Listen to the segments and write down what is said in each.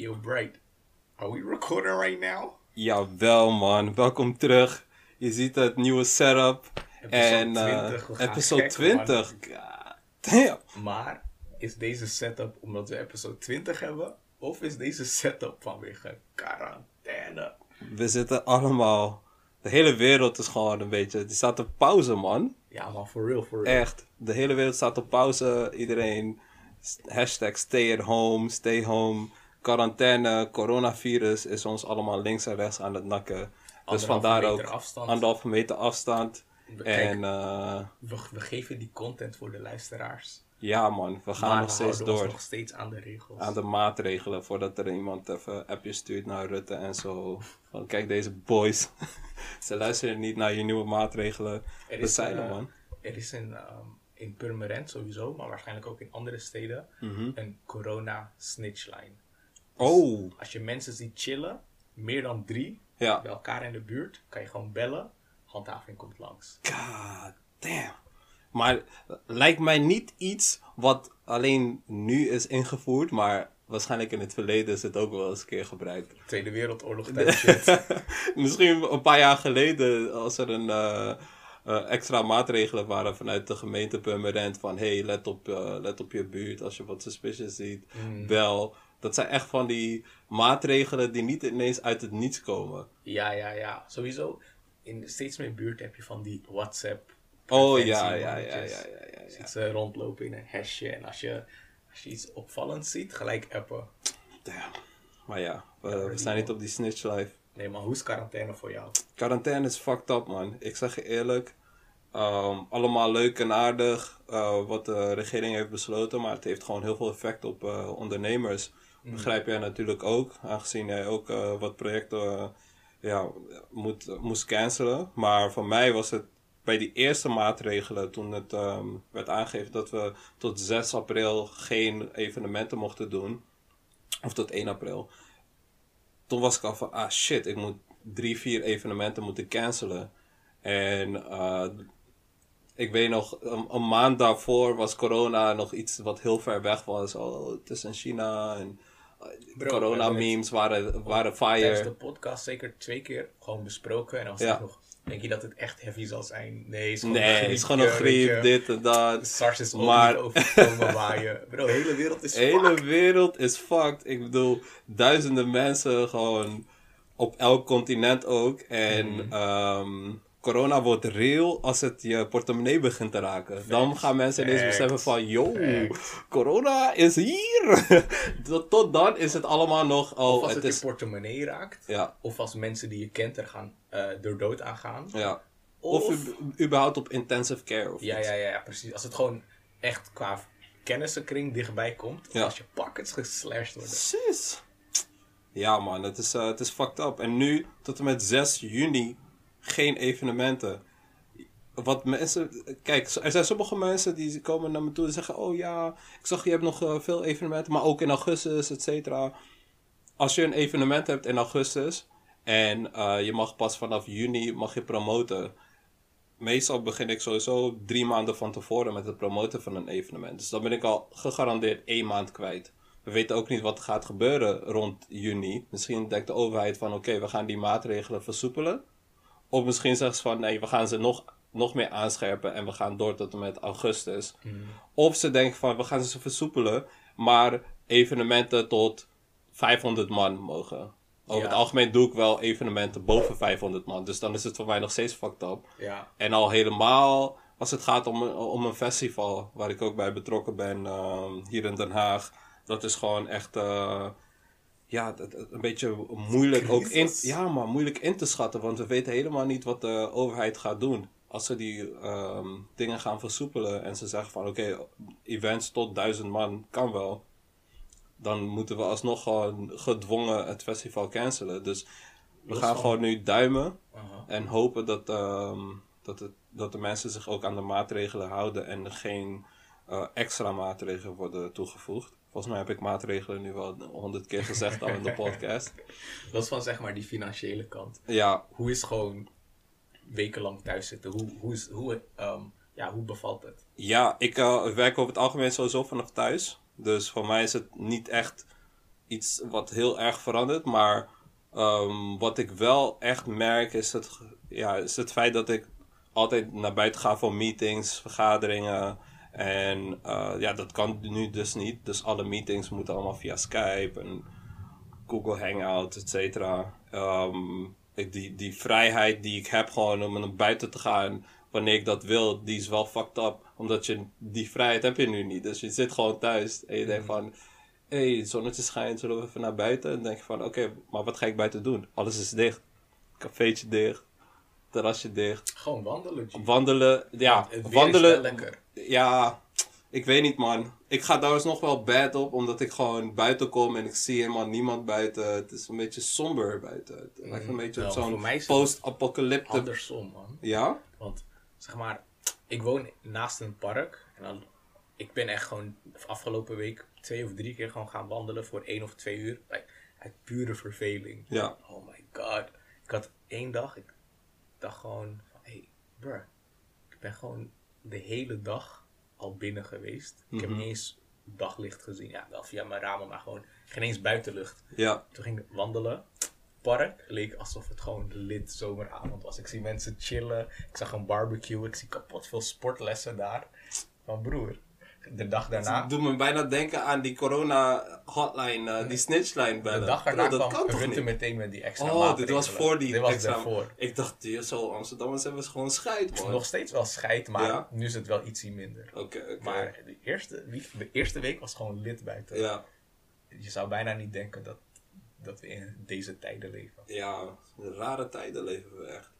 yo, Bright. Are we recording right now? Jawel man, welkom terug. Je ziet het nieuwe setup. Episode en eh, 20, we gaan episode gek, 20. God damn. Maar is deze setup omdat we episode 20 hebben? Of is deze setup vanwege quarantaine? We zitten allemaal. De hele wereld is gewoon een beetje. Die staat op pauze, man. Ja, maar for real, for real. Echt. De hele wereld staat op pauze. Iedereen. Hashtag stay at home, stay home. Quarantaine, coronavirus is ons allemaal links en rechts aan het nakken. Dus vandaar ook afstand. anderhalve meter afstand. We- En eh, we, we geven die content voor de luisteraars. ja, man, we gaan maar nog we steeds door. nog steeds aan de regels. aan de maatregelen voordat er iemand even een appje stuurt naar Rutte en zo. Van kijk deze boys. Ze luisteren niet naar je nieuwe maatregelen. Er is, zijn er eh, man. Er is in, ehm, in Purmerend sowieso, maar waarschijnlijk ook in andere steden, Mhm. een corona snitchline. Oh, Als je mensen ziet chillen, meer dan drie, ja. bij elkaar in de buurt, kan je gewoon bellen. Handhaving komt langs. God damn. Maar lijkt mij niet iets wat alleen nu is ingevoerd, maar waarschijnlijk in het verleden is het ook wel eens een keer gebruikt. Tweede Wereldoorlog tijd shit. Misschien een paar jaar geleden, als er een eh, eh, extra maatregelen waren vanuit de gemeente Purmerend. Van hey, let op, eh, let op je buurt als je wat suspicious ziet. Bel. Dat zijn echt van die maatregelen die niet ineens uit het niets komen. Ja, ja, ja. Sowieso, in steeds meer buurten heb je van die WhatsApp. Oh ja, ja, ja, ja, ja, ze rondlopen in een hashje. En als je, als je iets opvallends ziet, gelijk appen. Damn. Maar ja, we, we zijn niet op die snitch life. Nee, maar hoe is quarantaine voor jou? Quarantaine is fucked up, man. Ik zeg je eerlijk. Ehm, allemaal leuk en aardig eh, wat de regering heeft besloten, maar het heeft gewoon heel veel effect op eh, ondernemers. Begrijp jij natuurlijk ook, aangezien jij ook eh, wat projecten eh, ja, moet, moest cancelen. Maar voor mij was het bij die eerste maatregelen, toen het ehm, werd aangegeven dat we tot 6 april geen evenementen mochten doen, of tot 1 april, toen was ik al van, ah shit, ik moet drie, vier evenementen moeten cancelen. En eh, ik weet nog, een, een maand daarvoor was corona nog iets wat heel ver weg was. Oh, het is in China en Bro, corona memes waren, waren Tijdens de fire. podcast zeker twee keer gewoon besproken. En dan was Ja. het nog, denk je dat het echt heavy zal zijn? Nee, het is gewoon Nee, een griepje, is gewoon een griep, dit en dat. SARS is Maar- overkomen waar je... Bro, de hele wereld is De hele fucked. wereld is fucked. Ik bedoel, duizenden mensen gewoon op elk continent ook. En ehm, corona wordt real als het je portemonnee begint te raken. Dan gaan mensen ineens beseffen van, yo, corona is hier. tot, tot dan is het allemaal nog, oh, Of als het het, is... je portemonnee raakt. Ja, Of als mensen die je kent er gaan eh door dood aangaan. ja. Of, überhaupt op intensive care of ja, iets. ja, ja, ja, precies. Als het gewoon echt qua kennissenkring dichtbij komt. Of Ja. als je pakkets geslashed worden. Precies. Ja man, het is, eh, het is fucked up. En nu, tot en met 6 juni, geen evenementen. Wat mensen... Kijk, er zijn sommige mensen die komen naar me toe en zeggen... Oh ja, ik zag je hebt nog eh, veel evenementen, maar ook in augustus, et cetera. Als je een evenement hebt in augustus... En eh, je mag pas vanaf juni mag je promoten. Meestal begin ik sowieso drie maanden van tevoren met het promoten van een evenement. Dus dan ben ik al gegarandeerd één maand kwijt. We weten ook niet wat gaat gebeuren rond juni. Misschien denkt de overheid van oké, we gaan die maatregelen versoepelen. Of misschien zeggen ze van nee, we gaan ze nog, nog meer aanscherpen en we gaan door tot en met augustus. Of ze denken van we gaan ze versoepelen, maar evenementen tot 500 man mogen. Over Ja. het algemeen doe ik wel evenementen boven 500 man. Dus dan is het voor mij nog steeds fucked up. Ja. En al helemaal als het gaat om, een- om een festival, waar ik ook bij betrokken ben, ehm, hier in Den Haag. Dat is gewoon echt, eh, ja, een beetje moeilijk ook in, ja, maar moeilijk in te schatten. Want we weten helemaal niet wat de overheid gaat doen. Als ze die ehm, dingen gaan versoepelen en ze zeggen van oké, events tot duizend man kan wel. Dan moeten we alsnog gewoon gedwongen het festival cancelen. Dus we gaan gewoon nu duimen. En hopen dat, ehm, dat, het, dat de mensen zich ook aan de maatregelen houden en er geen eh, extra maatregelen worden toegevoegd. Volgens mij heb ik maatregelen nu wel honderd keer gezegd al in de podcast. Los van zeg maar die financiële kant. Ja, Hoe is gewoon wekenlang thuis zitten? Hoe, hoe, is, hoe, ehm, ja, hoe bevalt het? ja ik eh, werk over het algemeen sowieso vanaf thuis. Dus voor mij is het niet echt iets wat heel erg verandert. Maar ehm, wat ik wel echt merk is het, ja, is het feit dat ik altijd naar buiten ga voor meetings, vergaderingen. En eh, ja, dat kan nu dus niet. Dus alle meetings moeten allemaal via Skype en Google Hangouts, et cetera. Ehm, die, die vrijheid die ik heb gewoon om naar buiten te gaan wanneer ik dat wil, die is wel fucked up. Omdat je die vrijheid heb je nu niet. Dus je zit gewoon thuis en je denkt van... Hé, hey, zonnetje schijnt, zullen we even naar buiten? En dan denk je van, oké, maar wat ga ik buiten doen? Alles is dicht. Cafeetje dicht. Terrasje dicht. Gewoon wandelen, G. Wandelen, ja, wandelen. Ja, ik weet niet man. Ik ga daar eens nog wel bad op, omdat ik gewoon buiten kom en ik zie helemaal niemand buiten. Het is een beetje somber buiten. Het lijkt een beetje op zo'n post-apocalypte. Andersom, man. Ja? Want, zeg maar, ik woon naast een park. En dan, ik ben echt gewoon afgelopen week twee of drie keer gewoon gaan wandelen voor één of twee uur. Like, uit pure verveling. Ja. Oh my god. Ik had één dag, ik dacht gewoon van, hey, bruh. Ik ben gewoon de hele dag al binnen geweest. Ik heb Mhm. niet eens daglicht gezien. Ja, wel via mijn ramen, maar gewoon geen eens buitenlucht. Ja. Toen ging ik wandelen. Park leek alsof het gewoon lid zomeravond was. Ik zie mensen chillen. Ik zag een barbecue. Ik zie kapot veel sportlessen daar. Van broer. De dag daarna. Het doet me bijna denken aan die corona-hotline, eh, die snitchline bellen. De dag Bro, daarna dat kwam kan Rutte niet? meteen met die extra Oh, dit was voor die Dit was extra- daarvoor. Ik dacht, zo Amsterdammers hebben ze gewoon scheid, man. Nog steeds wel scheid, maar Ja? nu is het wel ietsie minder. Oké, oké. Maar de eerste, week, de eerste week was gewoon lid buiten. Ja, Je zou bijna niet denken dat, dat we in deze tijden leven. ja, rare tijden leven we echt.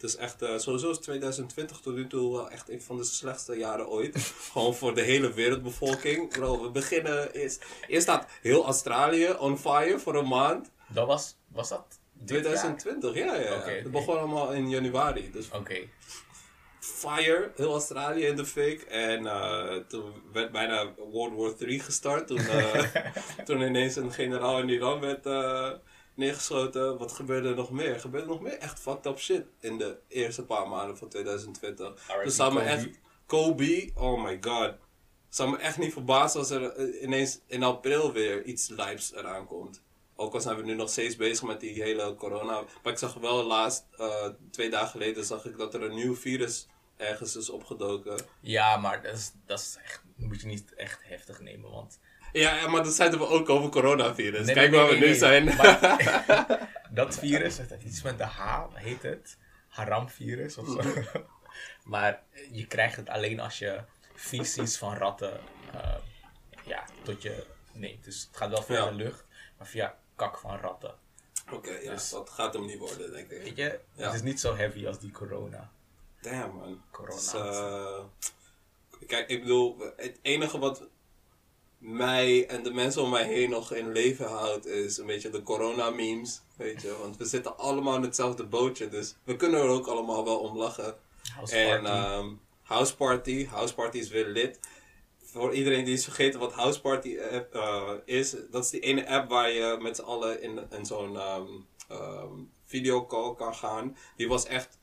Het is echt, eh, sowieso is 2020 tot nu toe wel echt een van de slechtste jaren ooit. Gewoon voor de hele wereldbevolking. Bro, we beginnen eerst, eerst staat heel Australië on fire voor een maand. Dat was, was dat dit jaar? 2020, ja, ja. Het begon allemaal in januari. Dus Oké. fire, heel Australië in de fik. En eh, toen werd bijna World War 3 gestart. Toen, eh, toen ineens een generaal in Iran werd neergeschoten. Wat gebeurde er nog meer? Er gebeurde nog meer echt fucked up shit in de eerste paar maanden van 2020. R.I.P. Dus zou me echt... Kobe, oh my god. Zou me echt niet verbazen als er eh, ineens in april weer iets lijps eraan komt. Ook al zijn we nu nog steeds bezig met die hele corona. Maar ik zag wel laatst, eh, twee dagen geleden, zag ik dat er een nieuw virus ergens is opgedoken. Ja, maar dat is, dat is echt, moet je niet echt heftig nemen, want... Ja, maar dat zeiden we ook over coronavirus. Nee, Kijk nee, waar nee, we nu nee, zijn. maar- dat virus, iets met de H, heet het? Haram-virus of zo. maar je krijgt het alleen als je feces van ratten eh, ja, tot je neemt. Dus het gaat wel via Ja. de lucht, maar via kak van ratten. Oké, ja, Dus- dat gaat hem niet worden, denk ik. Weet je, Ja. het is niet zo heavy als die corona. Damn, man. Corona. Dus, kijk, ik bedoel, het enige wat mij en de mensen om mij heen nog in leven houdt, is een beetje de corona-memes. Weet je, want we zitten allemaal in hetzelfde bootje, dus we kunnen er ook allemaal wel om lachen. House En party. ehm, House Party, House Party is weer lid. Voor iedereen die is vergeten wat House Party eh, eh, is, dat is die ene app waar je met z'n allen in, in zo'n ehm ehm, videocall kan gaan. Die was echt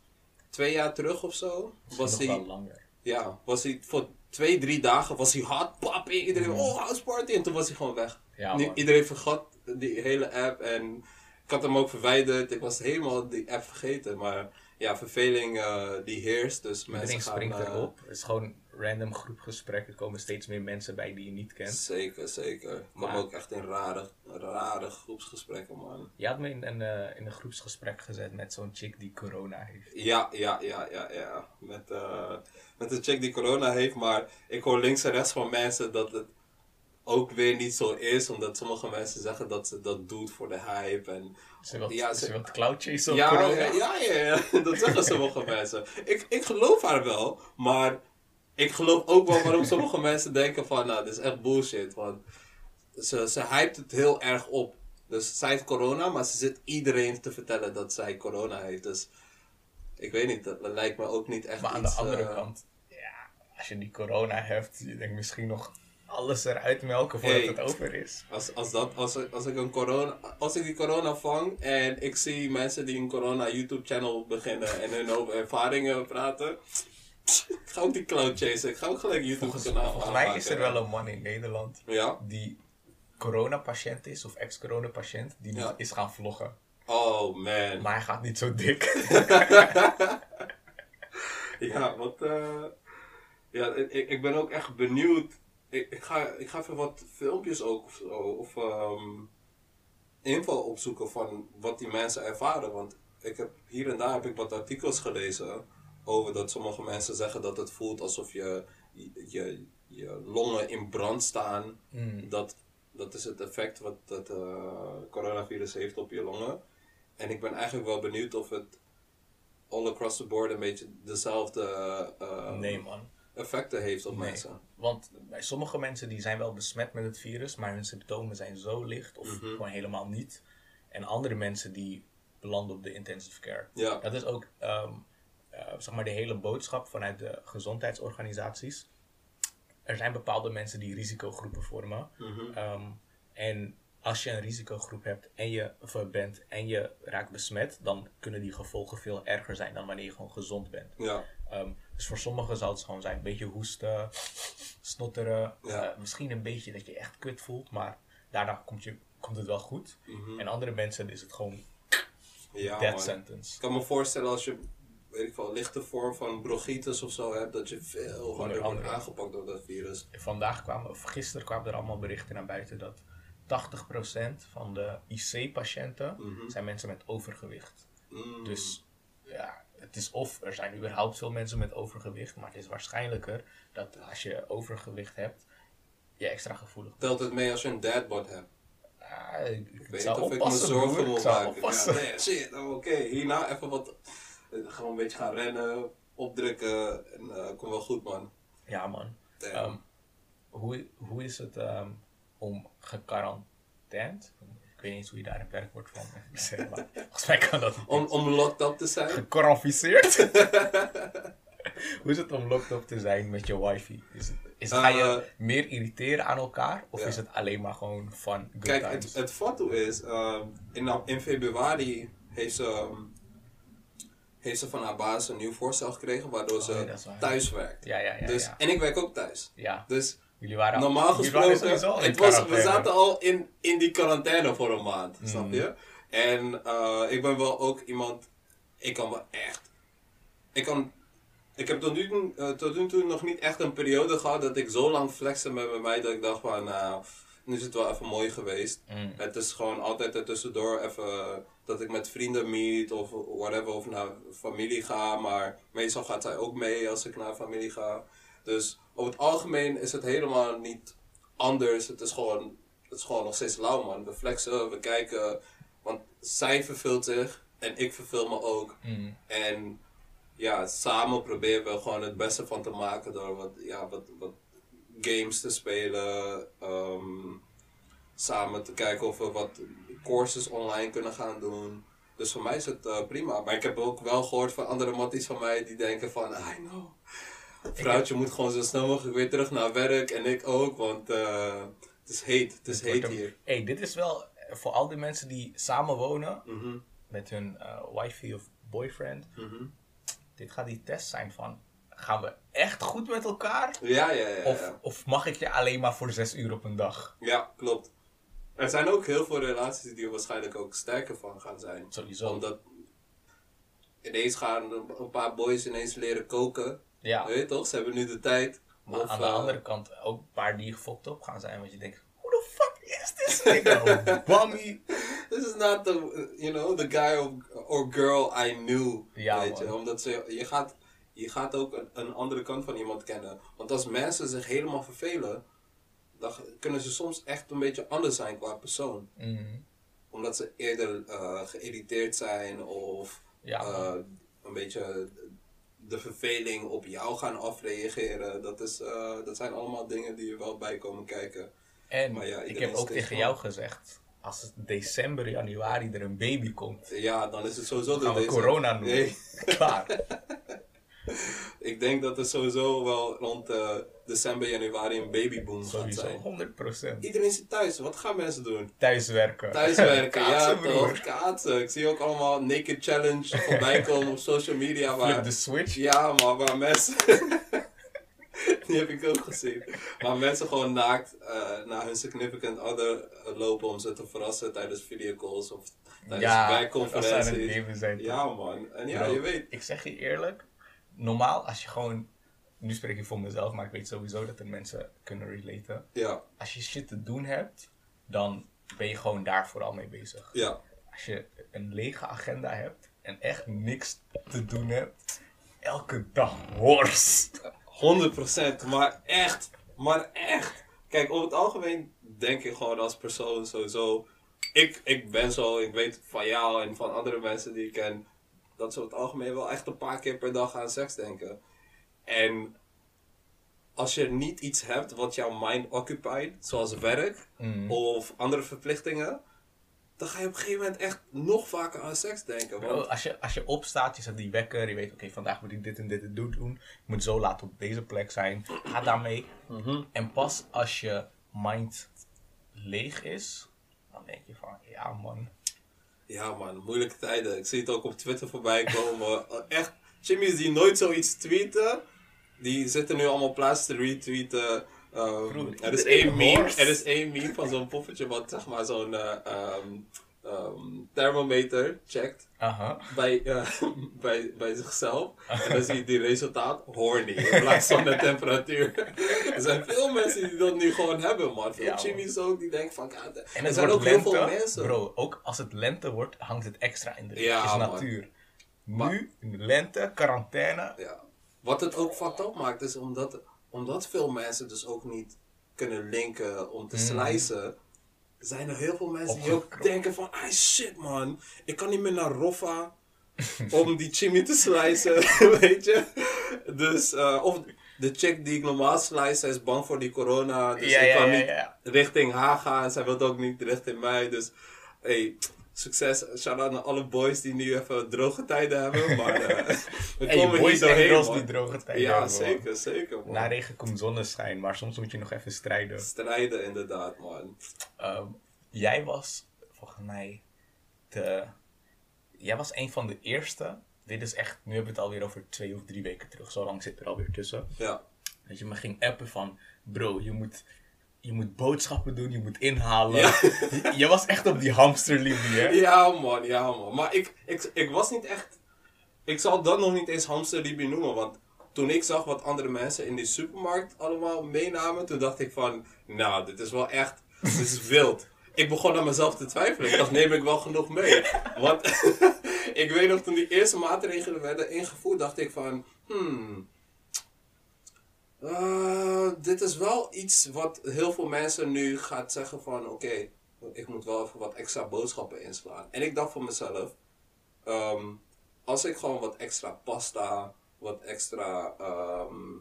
twee jaar terug of zo. Was nog die, wel langer. ja, was hij voor twee, drie dagen was hij hot, papi. Iedereen, oh, House Party. En toen was hij gewoon weg. Mm. Ja, Nu- iedereen vergat die hele app en ik had hem ook verwijderd. Ik was helemaal die app vergeten. Maar ja, verveling eh, die heerst. Dus mensen Iedereen gaan... springt eh, erop. Het is gewoon random groepgesprekken. Komen steeds meer mensen bij die je niet kent. Zeker, zeker. Ik Maar- ook echt in rare, rare groepsgesprekken, man. Je had me in een, eh, in een groepsgesprek gezet met zo'n chick die corona heeft. Ja, ja, ja, ja, ja. Met, eh, met een chick die corona heeft, maar ik hoor links en rechts van mensen dat het ook weer niet zo is, omdat sommige mensen zeggen dat ze dat doet voor de hype. En, Ze Ja, ze ze- wil cloud chase op ja, corona. ja, ja, ja, ja, dat zeggen sommige mensen. Ik, ik geloof haar wel, maar ik geloof ook wel waarom sommige mensen denken van, nou, dit is echt bullshit. Want ze, ze hypt het heel erg op. Dus zij heeft corona, maar ze zit iedereen te vertellen dat zij corona heeft. Dus ik weet niet, dat lijkt me ook niet echt Maar aan de andere eh, kant, ja, als je die corona hebt, je denkt misschien nog alles eruit melken voordat Hey. het over is. Als, als, dat, als, ik, als, ik een corona, als ik die corona vang en ik zie mensen die een corona YouTube channel beginnen en hun over ervaringen praten. Ik ga ook die cloud chasen. Ik ga ook gelijk YouTube Volgens, kanaal volgens mij is er wel een man in Nederland Ja? die coronapatiënt is of ex-coronapatiënt die Ja. is gaan vloggen. Oh man. Maar hij gaat niet zo dik. Ja, want eh, ja, ik, ik ben ook echt benieuwd. Ik, ik, ga, ik ga even wat filmpjes ook of, zo, of ehm, info opzoeken van wat die mensen ervaren. Want ik heb, hier en daar heb ik wat artikels gelezen over dat sommige mensen zeggen dat het voelt alsof je, je, je longen in brand staan. Mm. Dat, dat is het effect wat het eh, coronavirus heeft op je longen. En ik ben eigenlijk wel benieuwd of het all across the board een beetje dezelfde eh, Nee man. effecten heeft op Nee. mensen. Want bij sommige mensen die zijn wel besmet met het virus, maar hun symptomen zijn zo licht of Mhm. gewoon helemaal niet. En andere mensen die belanden op de intensive care. Ja, Dat is ook ehm, eh, zeg maar de hele boodschap vanuit de gezondheidsorganisaties. Er zijn bepaalde mensen die risicogroepen vormen. Mhm. Ehm, en als je een risicogroep hebt en je eh, bent en je raakt besmet, dan kunnen die gevolgen veel erger zijn dan wanneer je gewoon gezond bent. ja, Ehm, dus voor sommigen zal het gewoon zijn een beetje hoesten, snotteren, Ja. eh, misschien een beetje dat je echt kut voelt, maar daarna komt, je, komt het wel goed. Mhm. En andere mensen is het gewoon ja death man. sentence. Ik kan me voorstellen als je, weet ik wel, lichte vorm van bronchitis of zo hebt, dat je veel harder wordt aangepakt door dat virus. Vandaag kwamen, of gisteren kwamen er allemaal berichten naar buiten dat 80% van de IC-patiënten Mhm. zijn mensen met overgewicht. Mm. Dus ja, het is of er zijn überhaupt veel mensen met overgewicht, maar het is waarschijnlijker dat als je overgewicht hebt, je extra gevoelig bent. Telt het mee als je een dadbod hebt? Ah, ik, ik weet niet of ik me zorgen zou maken. Ja, nee, shit, oh, oké. Hierna even wat, gewoon een beetje gaan rennen, opdrukken en eh komt wel goed man. Ja, man. Ehm, hoe, hoe is het ehm, om gequarantained? Ik weet niet eens hoe je daar een werkwoord van zegt, maar volgens mij kan dat niet. Om, om locked up te zijn? Gecorrumpiseerd? hoe is het om locked up te zijn met je wifi? Is het, is ga je Eh, meer irriteren aan elkaar? Of ja. is het alleen maar gewoon fun, good Kijk, times? het, het foto is, ehm, in, in februari heeft ze, heeft ze van haar baas een nieuw voorstel gekregen waardoor ze Oh, thuis werkt. ja, ja, ja. dus. En ik werk ook thuis. ja. Dus Jullie waren normaal waren gesproken, het was, we zaten al in, in die quarantaine voor een maand, Mm. snap je? En eh, ik ben wel ook iemand, ik kan wel echt, ik kan, ik heb tot nu, toe, eh, tot nu toe nog niet echt een periode gehad dat ik zo lang flexte met mijn mij dat ik dacht van, nou, nu is het wel even mooi geweest. Mm. Het is gewoon altijd er tussendoor even dat ik met vrienden meet of whatever of naar familie ga. Maar meestal gaat zij ook mee als ik naar familie ga. Dus over het algemeen is het helemaal niet anders. Het is gewoon, het is gewoon nog steeds lauw man. We flexen, we kijken. Want zij verveelt zich en ik verveel me ook. Mm. En ja, samen proberen we gewoon het beste van te maken door wat, ja, wat, wat games te spelen. ehm, samen te kijken of we wat courses online kunnen gaan doen. Dus voor mij is het eh, prima. Maar ik heb ook wel gehoord van andere matties van mij die denken van, I know. Vrouwtje moet gewoon zo snel mogelijk weer terug naar werk en ik ook, want eh, het is heet. Het is heet hier. hey, dit is wel eh, voor al die mensen die samen wonen Mhm, met hun eh wifey of boyfriend. mhm. Dit gaat die test zijn van, gaan we echt goed met elkaar? Ja, ja, ja. Of, ja. of mag ik je alleen maar voor zes uur op een dag? Ja, klopt. Er zijn ook heel veel relaties die er waarschijnlijk ook sterker van gaan zijn. Sowieso. Omdat ineens gaan een paar boys ineens leren koken. Ja, Weet je toch? Ze hebben nu de tijd. maar Of, aan de eh, andere kant ook een paar die gefokt op gaan zijn. Want je denkt, who the fuck is this nigga? Bummy. This is not the, you know, the guy or, or girl I knew. Ja, weet je? man. Omdat ze, je, gaat, je gaat ook een, een andere kant van iemand kennen. Want als mensen zich helemaal vervelen, dan kunnen ze soms echt een beetje anders zijn qua persoon. Mm, Omdat ze eerder eh, geïrriteerd zijn of Ja, eh, een beetje de verveling op jou gaan afreageren. Dat, is, eh, dat zijn allemaal dingen die er wel bij komen kijken. En maar ja, ik heb ook tegen jou gezegd, als het december, januari er een baby komt, Ja, dan is het sowieso gaan we corona noemen. Nee, Klaar. ik denk dat er sowieso wel rond eh, december, januari een babyboom gaat Sowieso, zijn. 100%. Iedereen zit thuis. Wat gaan mensen doen? Thuiswerken. Thuiswerken, ja Kaatsen, toch? Kaatsen. Ik zie ook allemaal naked challenge voorbij komen op social media. Flip Waar, de switch. Ja, maar waar mensen. die heb ik ook gezien. Maar mensen gewoon naakt eh, naar hun significant other eh, lopen om ze te verrassen tijdens videocalls of tijdens ja, als zij aan het werkconferenties. leven zijn. Ja man, en ja, Bro, je weet. Ik zeg je eerlijk, normaal als je gewoon, nu spreek ik voor mezelf, maar ik weet sowieso dat er mensen kunnen relaten. Ja, Als je shit te doen hebt, dan ben je gewoon daar vooral mee bezig. ja. Als je een lege agenda hebt en echt niks te doen hebt, elke dag worst. 100%, maar echt, maar echt. Kijk, over het algemeen denk ik gewoon als persoon sowieso. Ik, ik ben zo, ik weet van jou en van andere mensen die ik ken, dat ze over het algemeen wel echt een paar keer per dag aan seks denken. En als je niet iets hebt wat jouw mind occupied, zoals werk Mm. of andere verplichtingen, dan ga je op een gegeven moment echt nog vaker aan seks denken. Bro, Want, als, je, als je opstaat, je zet die wekker, je weet, oké, vandaag moet ik dit en dit en dit doen. Ik moet zo laat op deze plek zijn. Ga daarmee. Mhm. En pas als je mind leeg is, dan denk je van, ja man. Ja man, moeilijke tijden. Ik zie het ook op Twitter voorbij komen. Echt, Jimmy's die nooit zoiets tweeten, die zitten nu allemaal plaats te retweeten. Broer, er, is één meme, er is één meme van zo'n poppetje wat zeg maar zo'n eh, ehm, ehm, thermometer checkt Aha. bij, eh, bij, bij zichzelf. En dan zie je die resultaat horny in plaats van de temperatuur. er zijn veel mensen die dat nu gewoon hebben man. Veel Ja. Jimmy's ook die denken van... ja, En er zijn ook heel lente, veel mensen. bro, ook als het lente wordt, hangt het extra in de. Ja, is natuur. Maar- Nu, lente, quarantaine. Ja. Wat het ook fucked up maakt, is omdat, omdat veel mensen dus ook niet kunnen linken om te Mm. Zijn er heel veel mensen die ook denken van, ah shit man, ik kan niet meer naar Roffa om die chimney te slicen, weet je. Dus, eh, of de chick die ik normaal slice, zij is bang voor die corona, dus Ja, ik kan ja, niet richting haar gaan. En zij wil ook niet richting mij, dus hey, succes. Shout-out naar alle boys die nu even droge tijden hebben, maar eh, we Hey, komen doorheen, girls man. die droge tijden Ja, hebben, man. zeker, zeker, man. Na regen komt zonneschijn, maar soms moet je nog even strijden. Strijden, inderdaad, man. Ehm, jij was volgens mij de. Jij was een van de eerste. Dit is echt. Nu hebben we het alweer over twee of drie weken terug. Zo lang zit er alweer tussen. Ja, Dat je me ging appen van. Bro, je moet. Je moet boodschappen doen, je moet inhalen. Ja. Je, je was echt op die hamsterlinie, hè? ja man, ja, man. Maar ik, ik, ik was niet echt... Ik zal dat nog niet eens hamsterliefde noemen, want toen ik zag wat andere mensen in die supermarkt allemaal meenamen, toen dacht ik van, nou, dit is wel echt, dit is wild. Ik begon aan mezelf te twijfelen. Ik dacht, neem ik wel genoeg mee? Want ik weet nog, toen die eerste maatregelen werden ingevoerd, dacht ik van, hmm, eh, dit is wel iets wat heel veel mensen nu gaat zeggen van, oké, ik moet wel even wat extra boodschappen inslaan. En ik dacht voor mezelf, ehm, als ik gewoon wat extra pasta, wat extra ehm,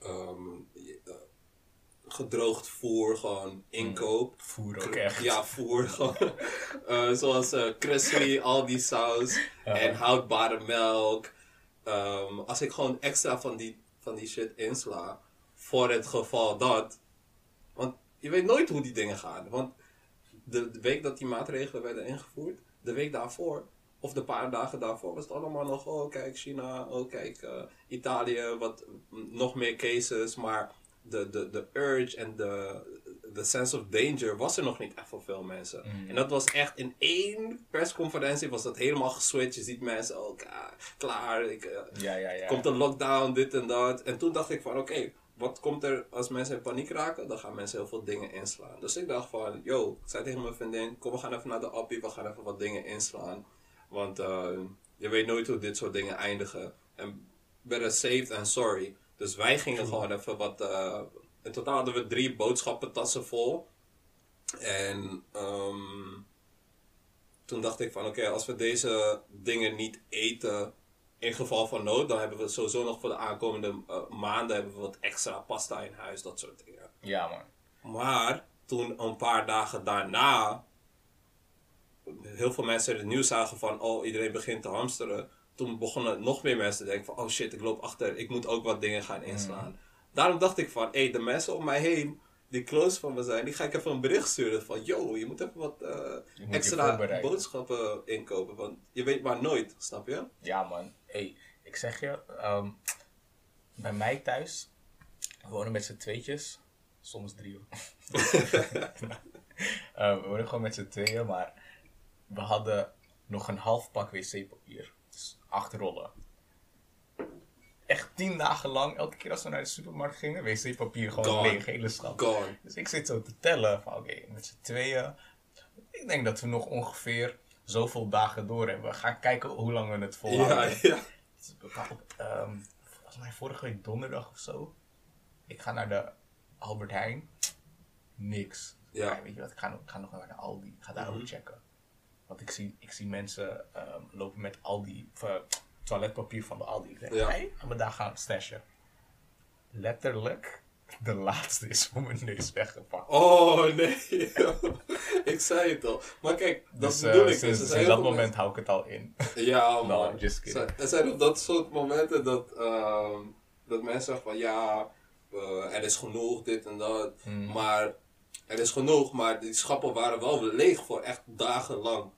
ehm, eh, gedroogd voer gewoon inkoop. Voer ook echt. Ja, voer gewoon. Eh, zoals eh crispy, Aldi saus en houdbare melk. Als ik gewoon extra van die, van die shit insla, voor het geval dat. Want je weet nooit hoe die dingen gaan. Want de, week dat die maatregelen werden ingevoerd, de week daarvoor, of de paar dagen daarvoor, was het allemaal nog, oh kijk China, oh kijk eh, Italië, wat mm, nog meer cases, maar de, de, de urge en de, de sense of danger was er nog niet echt voor veel mensen. En dat was echt in één persconferentie was dat helemaal geswitcht. Je ziet mensen ook, ah, klaar, ik, eh, Ja, ja, ja. komt een lockdown, dit en dat. En toen dacht ik van, oké, wat komt er als mensen in paniek raken? Dan gaan mensen heel veel dingen inslaan. Dus ik dacht van, yo, ik zei tegen mijn vriendin, kom we gaan even naar de appie, we gaan even wat dingen inslaan. Want eh, je weet nooit hoe dit soort dingen eindigen. En better saved and sorry. Dus wij gingen gewoon even wat, eh, in totaal hadden we drie boodschappentassen vol. En ehm, toen dacht ik van oké, als we deze dingen niet eten in geval van nood, dan hebben we sowieso nog voor de aankomende eh, maanden hebben we wat extra pasta in huis, dat soort dingen. Ja, man. Maar toen een paar dagen daarna heel veel mensen het nieuws zagen van oh iedereen begint te hamsteren. Toen begonnen nog meer mensen te denken van oh shit ik loop achter, ik moet ook wat dingen gaan inslaan. Daarom dacht ik van hé hey, de mensen om mij heen die close van me zijn, die ga ik even een bericht sturen van yo je moet even wat eh, extra boodschappen inkopen, want je weet maar nooit, snap je? Ja, man. Hey, ik zeg je, ehm, bij mij thuis, We wonen met z'n tweetjes. Soms drie. hoor. Eh, we wonen gewoon met z'n tweeën, maar we hadden nog een half pak wc-papier. Dus acht rollen. Echt tien dagen lang, elke keer als we naar de supermarkt gingen, wc-papier gewoon Gone. leeg, hele schat. Gone. Dus ik zit zo te tellen van oké, met z'n tweeën. Ik denk dat we nog ongeveer zoveel dagen door hebben. We gaan kijken hoe lang we het volhouden. Ja, ja. Dus ehm, volgens mij vorige week donderdag of zo. Ik ga naar de Albert Heijn. Niks. Ja. Weet je wat, ik ga, nog- ik ga nog naar de Aldi. Ik ga daar Mhm. ook checken. Want ik zie, ik zie mensen ehm, lopen met Aldi, of, eh, toiletpapier van de Aldi. Ik denk, Ja. hey, gaan we daar gaan stashen. Letterlijk, de laatste is voor mijn neus weggepakt. Oh nee, ik zei het al. Maar kijk, dat dus eh, bedoel ik. dus. sinds, zijn dat moment hou ik het al in. Ja, man. I'm just kidding. Er zijn op dat soort momenten dat, ehm, dat mensen zeggen van ja, eh, er is genoeg, dit en dat. Mm. Maar er is genoeg, maar die schappen waren wel leeg voor echt dagenlang.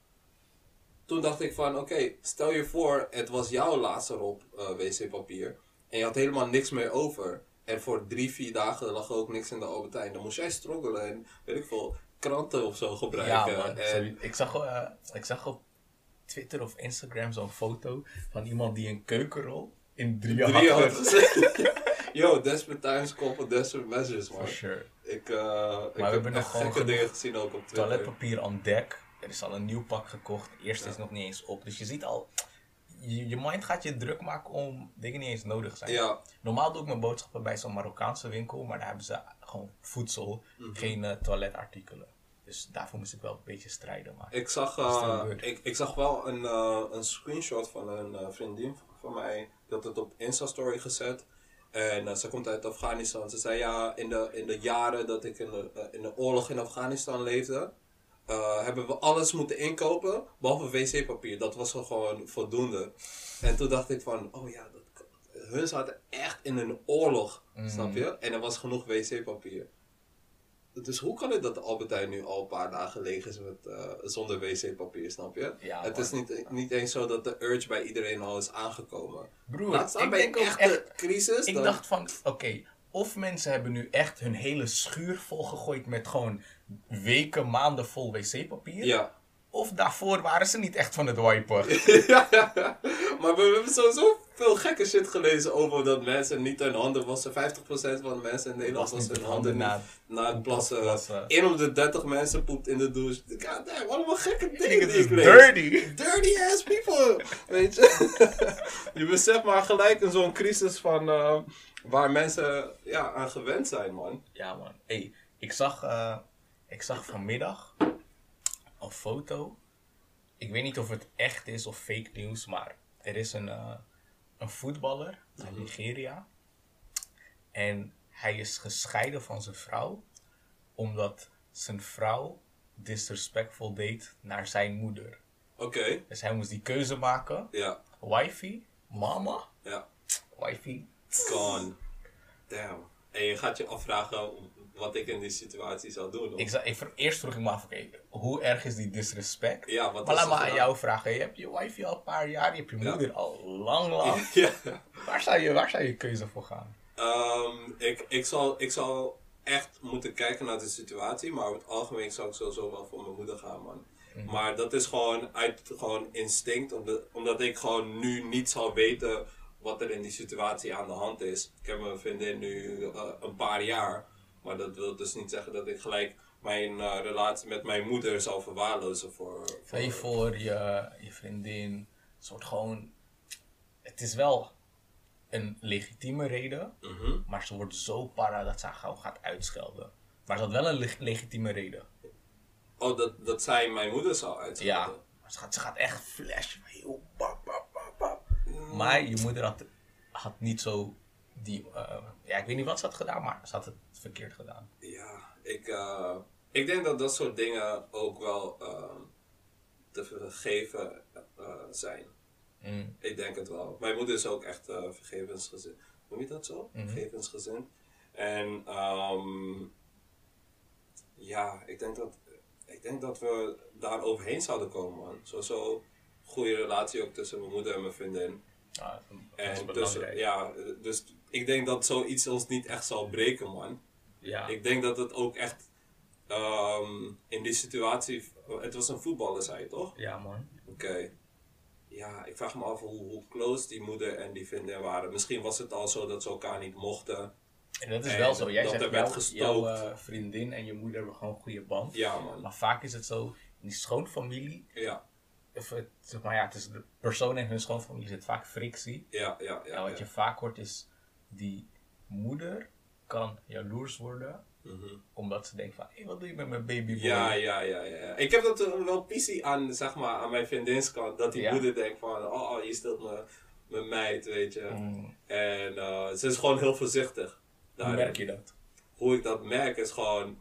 Toen dacht ik van oké, stel je voor, het was jouw laatste rol eh, wc-papier. En je had helemaal niks meer over. En voor drie, vier dagen lag er ook niks in de Albertijn. Dan moest jij struggelen en weet ik veel, kranten of zo Ja, gebruiken. man. en. Ik, zag, eh, ik zag op Twitter of Instagram zo'n foto van iemand die een keukenrol in had. Drie had ge- gezet. Yo, desperate times call for desperate measures, man. For sure. Ik, eh ik we heb hebben nog gekke dingen gezien ook op Twitter. Toiletpapier on deck. Er is al een nieuw pak gekocht. Eerste Ja. is nog niet eens op. Dus je ziet al, je, je mind gaat je druk maken om dingen niet eens nodig zijn. Ja, Normaal doe ik mijn boodschappen bij zo'n Marokkaanse winkel, maar daar hebben ze gewoon voedsel, Mhm. geen eh, toiletartikelen. Dus daarvoor moest ik wel een beetje strijden. Maar ik zag, eh, ik, ik zag wel een, eh, een screenshot van een vriendin van mij. Die had het op Insta-story gezet. En ze komt uit Afghanistan. Ze zei ja, in de, in de jaren dat ik in de, in de oorlog in Afghanistan leefde, eh, hebben we alles moeten inkopen, behalve wc-papier. Dat was gewoon voldoende. En toen dacht ik van, oh ja, dat, hun zaten echt in een oorlog, Mhm. snap je? En er was genoeg wc-papier. Dus hoe kan het dat de Albertijn nu al een paar dagen leeg is met, eh, zonder wc-papier, snap je? Ja, het is niet, niet eens zo dat de urge bij iedereen al is aangekomen. broer, Laat staan ik bij denk ook echte echt crisis. Ik dan- dacht van, oké, of mensen hebben nu echt hun hele schuur volgegooid met gewoon weken, maanden vol wc-papier. Ja. Of daarvoor waren ze niet echt van het wipen. ja, ja. Maar we, we hebben sowieso veel gekke shit gelezen over dat mensen niet hun handen wassen. 50% van de mensen in Nederland Was hun handen niet na het plassen. plassen. 1 op de 30 mensen poept in de douche. God damn, allemaal gekke dingen die ik lees. dirty. Dirty ass people. Weet je? je beseft maar gelijk in zo'n crisis van eh, waar mensen ja, aan gewend zijn, man. Ja man, hey, ik zag, eh, ik zag vanmiddag een foto. Ik weet niet of het echt is of fake nieuws, maar er is een, eh, een voetballer uit Nigeria. En hij is gescheiden van zijn vrouw, omdat zijn vrouw disrespectful deed naar zijn moeder. Oké, Dus hij moest die keuze maken. ja, Wifey, mama, ja. wifey. Gone. Damn. En je gaat je afvragen wat ik in die situatie zou doen. Ik zou, ik, eerst vroeg ik me af, oké, hoe erg is die disrespect? Ja, wat Maar laat me aan jou vragen. Je hebt je wifey al een paar jaar, je hebt je Ja. moeder al lang, lang. ja. Waar, zou je, waar zou je keuze voor gaan? Ehm, ik, ik, zal, ik zal echt moeten kijken naar de situatie, maar over het algemeen zou ik sowieso wel voor mijn moeder gaan, man. Maar dat is gewoon uit gewoon instinct, omdat, omdat ik gewoon nu niet zal weten wat er in die situatie aan de hand is. Ik heb mijn vriendin nu eh, een paar jaar, maar dat wil dus niet zeggen dat ik gelijk mijn eh, relatie met mijn moeder zal verwaarlozen voor... Stel je voor je, je vriendin, soort gewoon... Het is wel een legitieme reden, Mhm. maar ze wordt zo para dat ze haar gauw gaat uitschelden. Maar ze had wel een leg- legitieme reden. Oh, dat, dat zij mijn moeder Ja, uitschelden? maar ze gaat, ze gaat echt flashen. Heel bap, bap, bap, bap. Maar je moeder had, had niet zo die... eh, ja, ik weet niet wat ze had gedaan, maar ze had het verkeerd gedaan. Ja, ik, eh, ik denk dat dat soort dingen ook wel eh, te vergeven eh, zijn. Mm. Ik denk het wel. Mijn moeder is ook echt uh, vergevensgezind. Noem je dat zo? Vergevensgezind. En ehm, ja, ik denk, dat, ik denk dat we daar overheen zouden komen, man. Sowieso goede relatie ook tussen mijn moeder en mijn vriendin. Is En tussen, ja, dus ik denk dat zoiets ons niet echt zal breken, man. Ja. Ik denk dat het ook echt ehm, in die situatie. Het was een voetballer, zei je toch? Ja, man. Oké. Ja, ik vraag me af hoe, hoe close die moeder en die vriendin waren. Misschien was het al zo dat ze elkaar niet mochten. En dat is En wel zo. Jij zegt jouw, jouw eh, vriendin en je moeder hebben gewoon een goede band. Ja, man. Maar vaak is het zo, in die schoonfamilie, Ja, of het, zeg maar ja, tussen de persoon en hun schoonfamilie zit vaak frictie. ja, ja. ja, en wat ja. je vaak hoort is, die moeder kan jaloers worden, Mhm. omdat ze denkt van, hé, wat doe je met mijn babyboy? Ja, ja, ja, ja. Ik heb dat eh, wel pissie aan, zeg maar, aan mijn vriendinskant. Dat die Ja. moeder denkt van, oh, oh, je stelt me mijn meid, weet je. Mm, En eh, ze is gewoon heel voorzichtig. hoe daarin. merk je dat? Hoe ik dat merk is gewoon...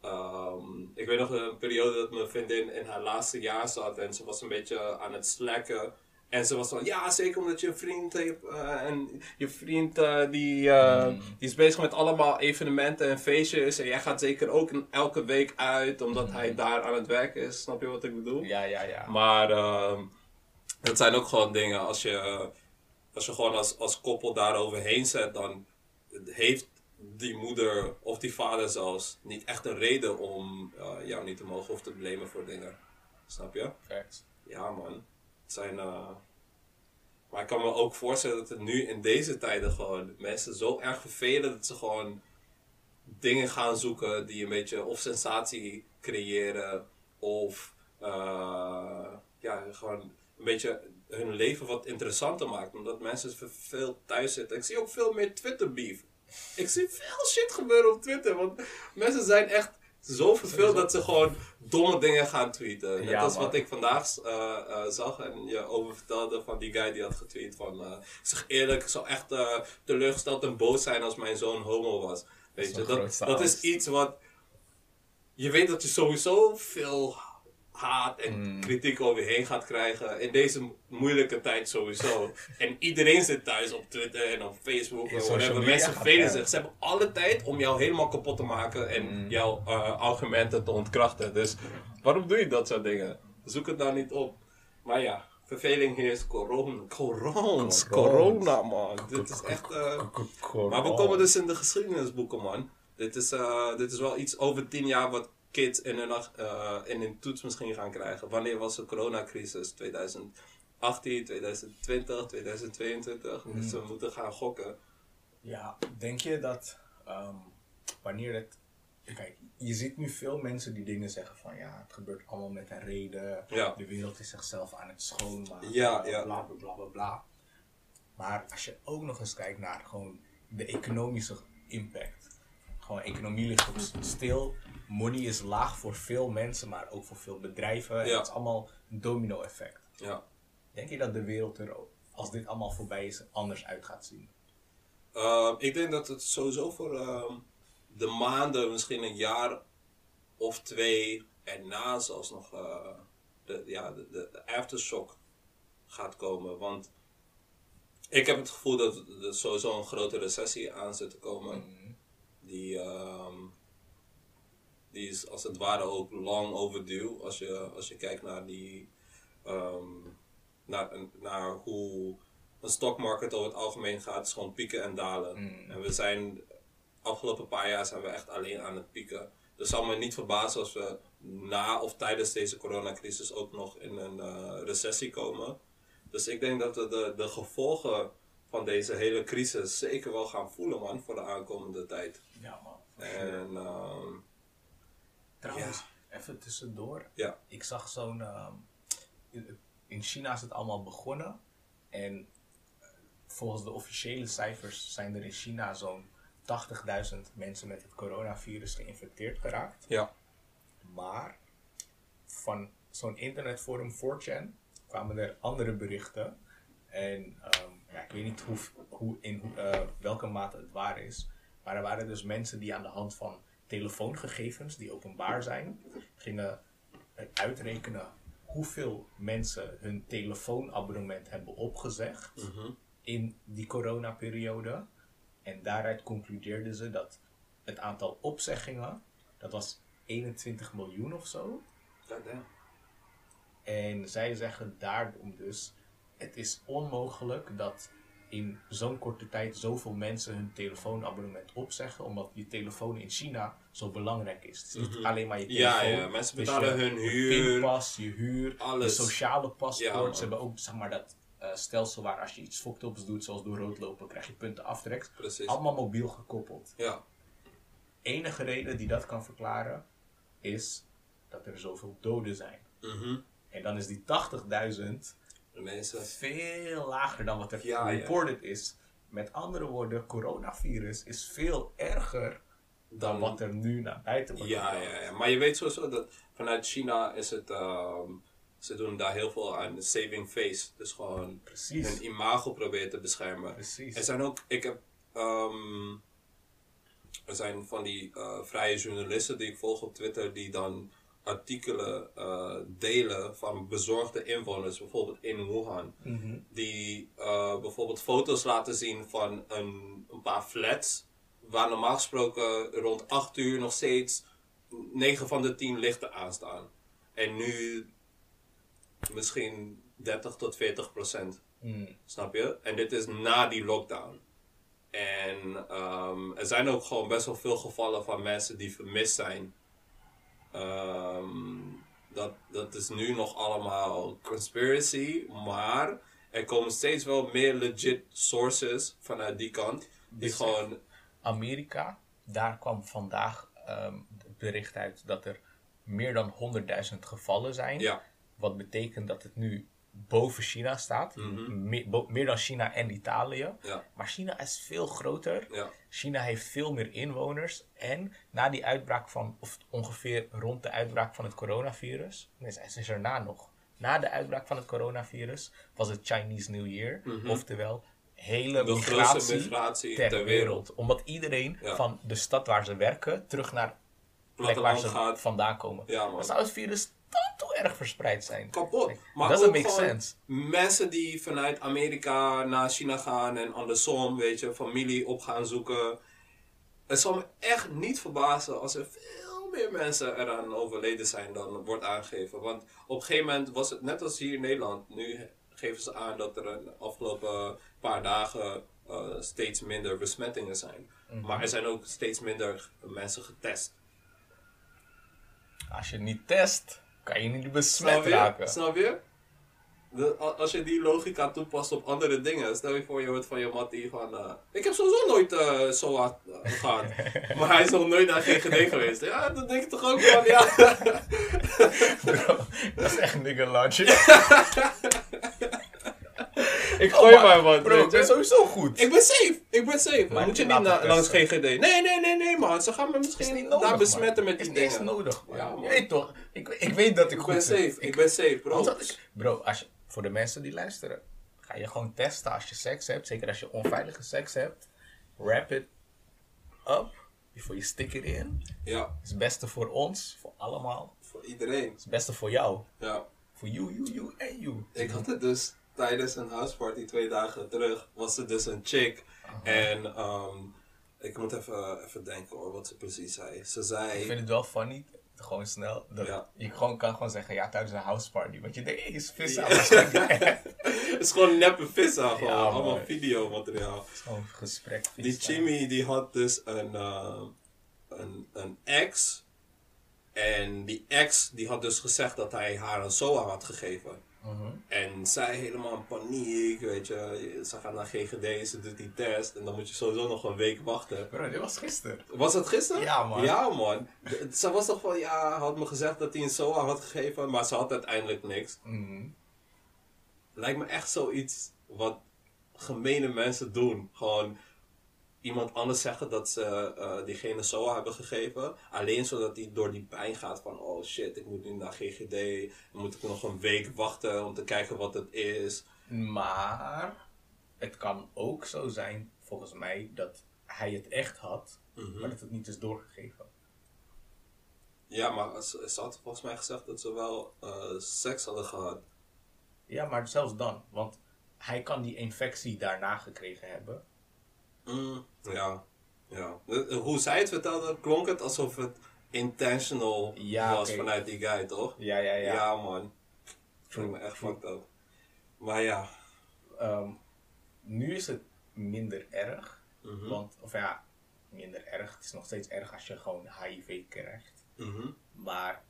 ehm, ik weet nog een periode dat mijn vriendin in haar laatste jaar zat en ze was een beetje aan het slacken. En ze was van, ja, zeker omdat je een vriend hebt. eh, en je vriend eh, die, eh, Mm. die is bezig met allemaal evenementen en feestjes. En jij gaat zeker ook een- elke week uit, omdat hij daar aan het werken is. Snap je wat ik bedoel? Ja, ja, ja. Maar ehm het zijn ook gewoon dingen, als je, als je gewoon als, als koppel daar overheen zet, dan heeft die moeder of die vader zelfs niet echt een reden om eh, jou niet te mogen of te blamen voor dingen. Snap je? Ja man. Zijn, eh, maar ik kan me ook voorstellen dat het nu in deze tijden gewoon mensen zo erg vervelen dat ze gewoon dingen gaan zoeken die een beetje of sensatie creëren of eh, ja, gewoon een beetje hun leven wat interessanter maakt. Omdat mensen ve- veel thuis zitten. Ik zie ook veel meer Twitter beef. Ik zie veel shit gebeuren op Twitter. Want mensen zijn echt zo verveeld dat ze gewoon domme dingen gaan tweeten. Net Ja, als wat ik vandaag eh, eh, zag en je over vertelde van die guy die had getweet van... eh, ik zeg eerlijk, ik zou echt eh, teleurgesteld en boos zijn als mijn zoon homo was. Weet je, dat, dat is iets wat... Je weet dat je sowieso veel haat en Mm. kritiek over je heen gaat krijgen. In deze mo- moeilijke tijd sowieso. en iedereen zit thuis op Twitter en op Facebook en whatever. Mensen het. zich. Ze hebben alle tijd om jou helemaal kapot te maken en Mm. jouw eh, argumenten te ontkrachten. Dus waarom doe je dat soort dingen? Zoek het nou niet op. Maar ja, verveling heerst corona. Corons, corona man. Dit is echt... eh, maar we komen dus in de geschiedenisboeken, man. Dit is, eh, dit is wel iets over tien jaar wat kids in hun, ach- eh, in hun toets misschien gaan krijgen. Wanneer was de coronacrisis? 2018, 2020, 2022. Dus we moeten gaan gokken. Ja, denk je dat ehm, wanneer het. Kijk, je ziet nu veel mensen die dingen zeggen van ja, het gebeurt allemaal met een reden. Ja. De wereld is zichzelf aan het schoonmaken. Ja, ja. Bla bla bla bla bla. Maar als je ook nog eens kijkt naar gewoon de economische impact. Gewoon economie ligt op stil. Money is laag voor veel mensen, maar ook voor veel bedrijven. En. Het is allemaal een domino effect. Ja. Denk je dat de wereld er, als dit allemaal voorbij is, anders uit gaat zien? Ehm, ik denk dat het sowieso voor ehm, de maanden, misschien een jaar of twee erna zelfs nog eh, de, ja, de, aftershock gaat komen. Want ik heb het gevoel dat er sowieso een grote recessie aan zit te komen. Die, ehm, die is als het ware ook long overdue als je, als je kijkt naar die ehm, naar, naar hoe een stockmarket over het algemeen gaat. Is gewoon pieken en dalen. En we zijn, afgelopen paar jaar zijn we echt alleen aan het pieken. Dus zal me niet verbazen als we na of tijdens deze coronacrisis ook nog in een eh, recessie komen. Dus ik denk dat we de, de gevolgen van deze hele crisis zeker wel gaan voelen, man, voor de aankomende tijd. Ja, man. En ehm, Trouwens, even tussendoor. ja, Ik zag zo'n. ehm, in- in China is het allemaal begonnen. En eh, volgens de officiële cijfers zijn er in China zo'n 80.000 mensen met het coronavirus geïnfecteerd geraakt. ja, Maar van zo'n internetforum 4chan kwamen er andere berichten. En ehm, ja, ik weet niet hoe, hoe, in eh, welke mate het waar is. Maar er waren dus mensen die aan de hand van telefoongegevens die openbaar zijn, gingen het uitrekenen hoeveel mensen hun telefoonabonnement hebben opgezegd in die coronaperiode. En daaruit concludeerden ze dat het aantal opzeggingen, dat was 21 miljoen of zo. En zij zeggen daarom dus, het is onmogelijk dat in zo'n korte tijd zoveel mensen hun telefoonabonnement opzeggen, omdat je telefoon in China zo belangrijk is. Het is niet alleen maar je Mhm. Ja, telefoon. ja, mensen je hun huur. pinpas, je huur, alles. je sociale paspoort. Ze hebben ook zeg maar, dat eh, stelsel waar als je iets ups doet, zoals door rood lopen, krijg je punten aftrekt. Precies. Allemaal mobiel gekoppeld. Ja. Enige reden die dat kan verklaren, is dat er zoveel doden zijn. Mhm. En dan is die 80.000 Mensen. veel lager dan wat er Ja, ja. reported is. Met andere woorden, coronavirus is veel erger dan wat er nu naar buiten wordt Ja, ja, ja, maar je weet sowieso dat vanuit China is het. ehm, ze doen daar heel veel aan saving face. Dus gewoon Precies. hun imago proberen te beschermen. Precies. Er zijn ook, ik heb, ehm, er zijn van die eh, vrije journalisten die ik volg op Twitter die dan artikelen eh, delen van bezorgde inwoners, bijvoorbeeld in Wuhan. Mhm. Die eh, bijvoorbeeld foto's laten zien van een, een paar flats, waar normaal gesproken rond 8 uur nog steeds 9 van de 10 lichten aanstaan. En nu misschien 30 tot 40 procent. Mm. Snap je? En dit is na die lockdown. En ehm, er zijn ook gewoon best wel veel gevallen van mensen die vermist zijn. Ehm, dat, dat is nu nog allemaal conspiracy, maar er komen steeds wel meer legit sources vanuit die kant. Die Dus- gewoon, Amerika, daar kwam vandaag ehm, het bericht uit dat er meer dan 100.000 gevallen zijn. ja, Wat betekent dat het nu boven China staat. Bo- meer dan China en Italië. Mhm. ja, Maar China is veel groter. ja, China heeft veel meer inwoners. En na die uitbraak van, of ongeveer rond de uitbraak van het coronavirus. Nee, het is erna nog. Na de uitbraak van het coronavirus was het Chinese New Year. Oftewel, hele Mhm. de migratie migratie ter, wereld. Omdat iedereen Ja. van de stad waar ze werken terug naar de plek waar ze gaat. vandaan komen. Ja. Dan zou het virus dan toe erg verspreid zijn. kapot. Maar Doesn't ook make gewoon sense. mensen die vanuit Amerika naar China gaan en andersom, weet je, familie op gaan zoeken. Het zal me echt niet verbazen als er veel meer mensen eraan overleden zijn dan wordt aangegeven. Want op een gegeven moment was het net als hier in Nederland. Nu geven ze aan dat er de afgelopen paar dagen eh, steeds minder besmettingen zijn. Mhm. Maar er zijn ook steeds minder mensen getest. Als je niet test, kan je niet besmet Snap je? raken. Snap je? De- als je die logica toepast op andere dingen, stel je voor je hoort van je mattie van, eh, ik heb sowieso nooit eh zo hard eh, gehad, maar hij is nog nooit naar GGD geweest. Ja, dat denk ik toch ook van, ja. Bro, dat is echt nigga logic. ik Oh, gooi maar, maar wat, Bro, ik ben sowieso goed. Ik ben safe, ik ben safe. Maar moet je niet na- langs. GGD. Nee, nee, nee, nee man, ze gaan me is misschien niet nodig, daar besmetten man. met die is niet eens dingen. nodig, man. Ja, man. Je weet toch, ik, ik weet dat ik, Ik goed ben safe, ik ben safe, bro. Bro, als je, voor de mensen die luisteren, ga je gewoon testen als je seks hebt. Zeker als je onveilige seks hebt. Wrap it up. Before je stick it in. Ja, Het is het beste voor ons, voor allemaal. voor iedereen. Het is het beste voor jou. Ja. Voor you, you, you en you. Ik had het dus tijdens een houseparty twee dagen terug. Was er dus een chick. En ehm, ik moet even, even denken hoor, wat ze precies zei. Ze Ik zei. vind het wel funny, gewoon snel, dat Ja. je gewoon kan gewoon zeggen, ja, tijdens een house party. Want je denkt, is vis aan het is gewoon neppe vissa, gewoon. Ja, man. allemaal videomateriaal. Het is gewoon gesprek. Die. Chimmy die had dus een, eh, een, een ex. En die ex die had dus gezegd dat hij haar een SOA had gegeven. Mhm. En zij helemaal in paniek, weet je. Ze gaat naar GGD, ze doet die test. En dan moet je sowieso nog een week wachten. Bro, dit was gisteren. Was dat gisteren? Ja, man. Ja, man. Ze was toch van, ja, had me gezegd dat hij een SOA had gegeven, maar ze had uiteindelijk niks. Mhm. Lijkt me echt zoiets wat gemene mensen doen. Gewoon iemand anders zeggen dat ze eh, diegene SOA hebben gegeven. Alleen zodat hij door die pijn gaat van, oh shit, ik moet nu naar GGD. Dan moet ik nog een week wachten om te kijken wat het is. Maar het kan ook zo zijn, volgens mij, dat hij het echt had, Mhm. maar dat het niet is doorgegeven. Ja, maar ze, ze had volgens mij gezegd dat ze wel eh, seks hadden gehad. Ja, maar zelfs dan, want hij kan die infectie daarna gekregen hebben. Mm, ja, ja. Eh, Hoe zij het vertelde, klonk het alsof het intentional Ja, was vanuit die guy, toch? Ja, ja, ja. man. Voel me echt fucked up. Maar ja, Ehm, nu is het minder erg. Mhm. Want, of ja, minder erg. Het is nog steeds erg als je gewoon HIV krijgt. Mhm. Maar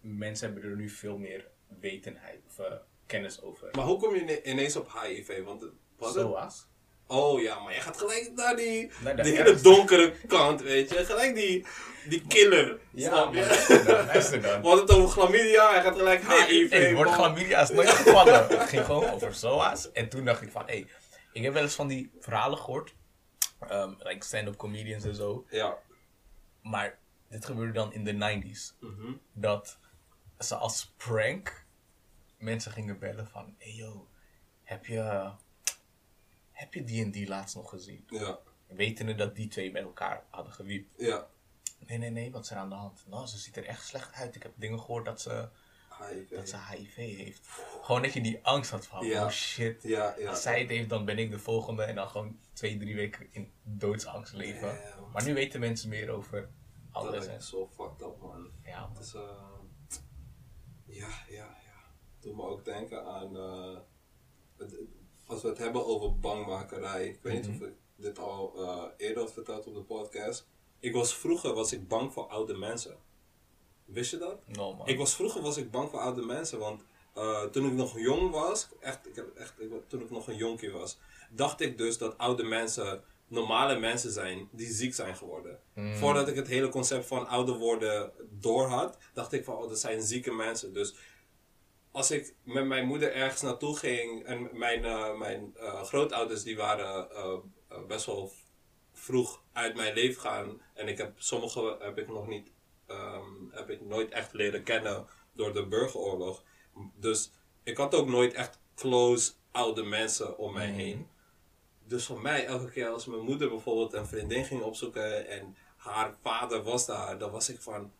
mensen hebben er nu veel meer wetenheid of eh, kennis over. Maar hoe kom je ine- ineens op HIV? Want het- wat het- Zoals? Oh ja, maar je gaat gelijk naar die, Naar de hele donkere kant, weet je. Gelijk die, die killer, snap je? luister dan. We hadden het over chlamydia, hij gaat gelijk HIV. Hey, het woord chlamydia is nooit gevallen. Het ging gewoon over SOA's. En toen dacht ik van, hé, hey, ik heb wel eens van die verhalen gehoord. ehm like stand-up comedians en zo. Ja. Maar dit gebeurde dan in de 90s. Mhm. Dat ze als prank mensen gingen bellen van, hey yo, heb je, heb je die en die laatst nog gezien? Ja. Wetende dat die twee met elkaar hadden gewiept. Ja. Nee, nee, nee, wat is er aan de hand? Nou, ze ziet er echt slecht uit. Ik heb dingen gehoord dat ze, HIV. dat ze HIV heeft. Gewoon dat je die angst had van, Ja. oh shit. Ja, ja. Als zij het heeft, dan ben ik de volgende. En dan gewoon twee, drie weken in doodsangst leven. Maar nu weten mensen meer over Dat alles. is En, zo fucked up, man. ja, man. Is, eh, ja, ja, ja. Doe me ook denken aan, eh, het- als we het hebben over bangmakerij. Ik weet niet Mhm. of ik dit al eh, eerder had verteld op de podcast. Ik was vroeger was ik bang voor oude mensen. Wist je dat? No, man. Ik was vroeger was ik bang voor oude mensen, want eh, toen ik nog jong was, echt, ik heb echt, ik, toen ik nog een jonkje was, dacht ik dus dat oude mensen normale mensen zijn die ziek zijn geworden. Voordat ik het hele concept van ouder worden door had, dacht ik van, oh, dat zijn zieke mensen. Dus als ik met mijn moeder ergens naartoe ging en mijn, eh, mijn eh, grootouders die waren eh, best wel vroeg uit mijn leven gaan en ik heb sommige heb ik nog niet ehm, heb ik nooit echt leren kennen door de burgeroorlog. Dus ik had ook nooit echt close oude mensen om mij Mhm. heen. Dus voor mij, elke keer als mijn moeder bijvoorbeeld een vriendin ging opzoeken en haar vader was daar, dan was ik van,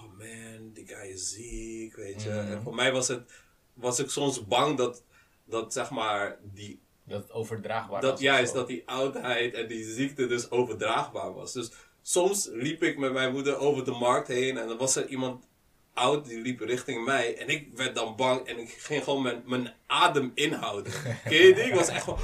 oh man, die guy is ziek, weet je. Mhm. En voor mij was het, was ik soms bang dat, dat zeg maar, die, Dat het overdraagbaar dat was. juist, dat die oudheid en die ziekte dus overdraagbaar was. Dus soms liep ik met mijn moeder over de markt heen en dan was er iemand oud die liep richting mij en ik werd dan bang en ik ging gewoon mijn, mijn adem inhouden. Ken je die? Ik was echt gewoon,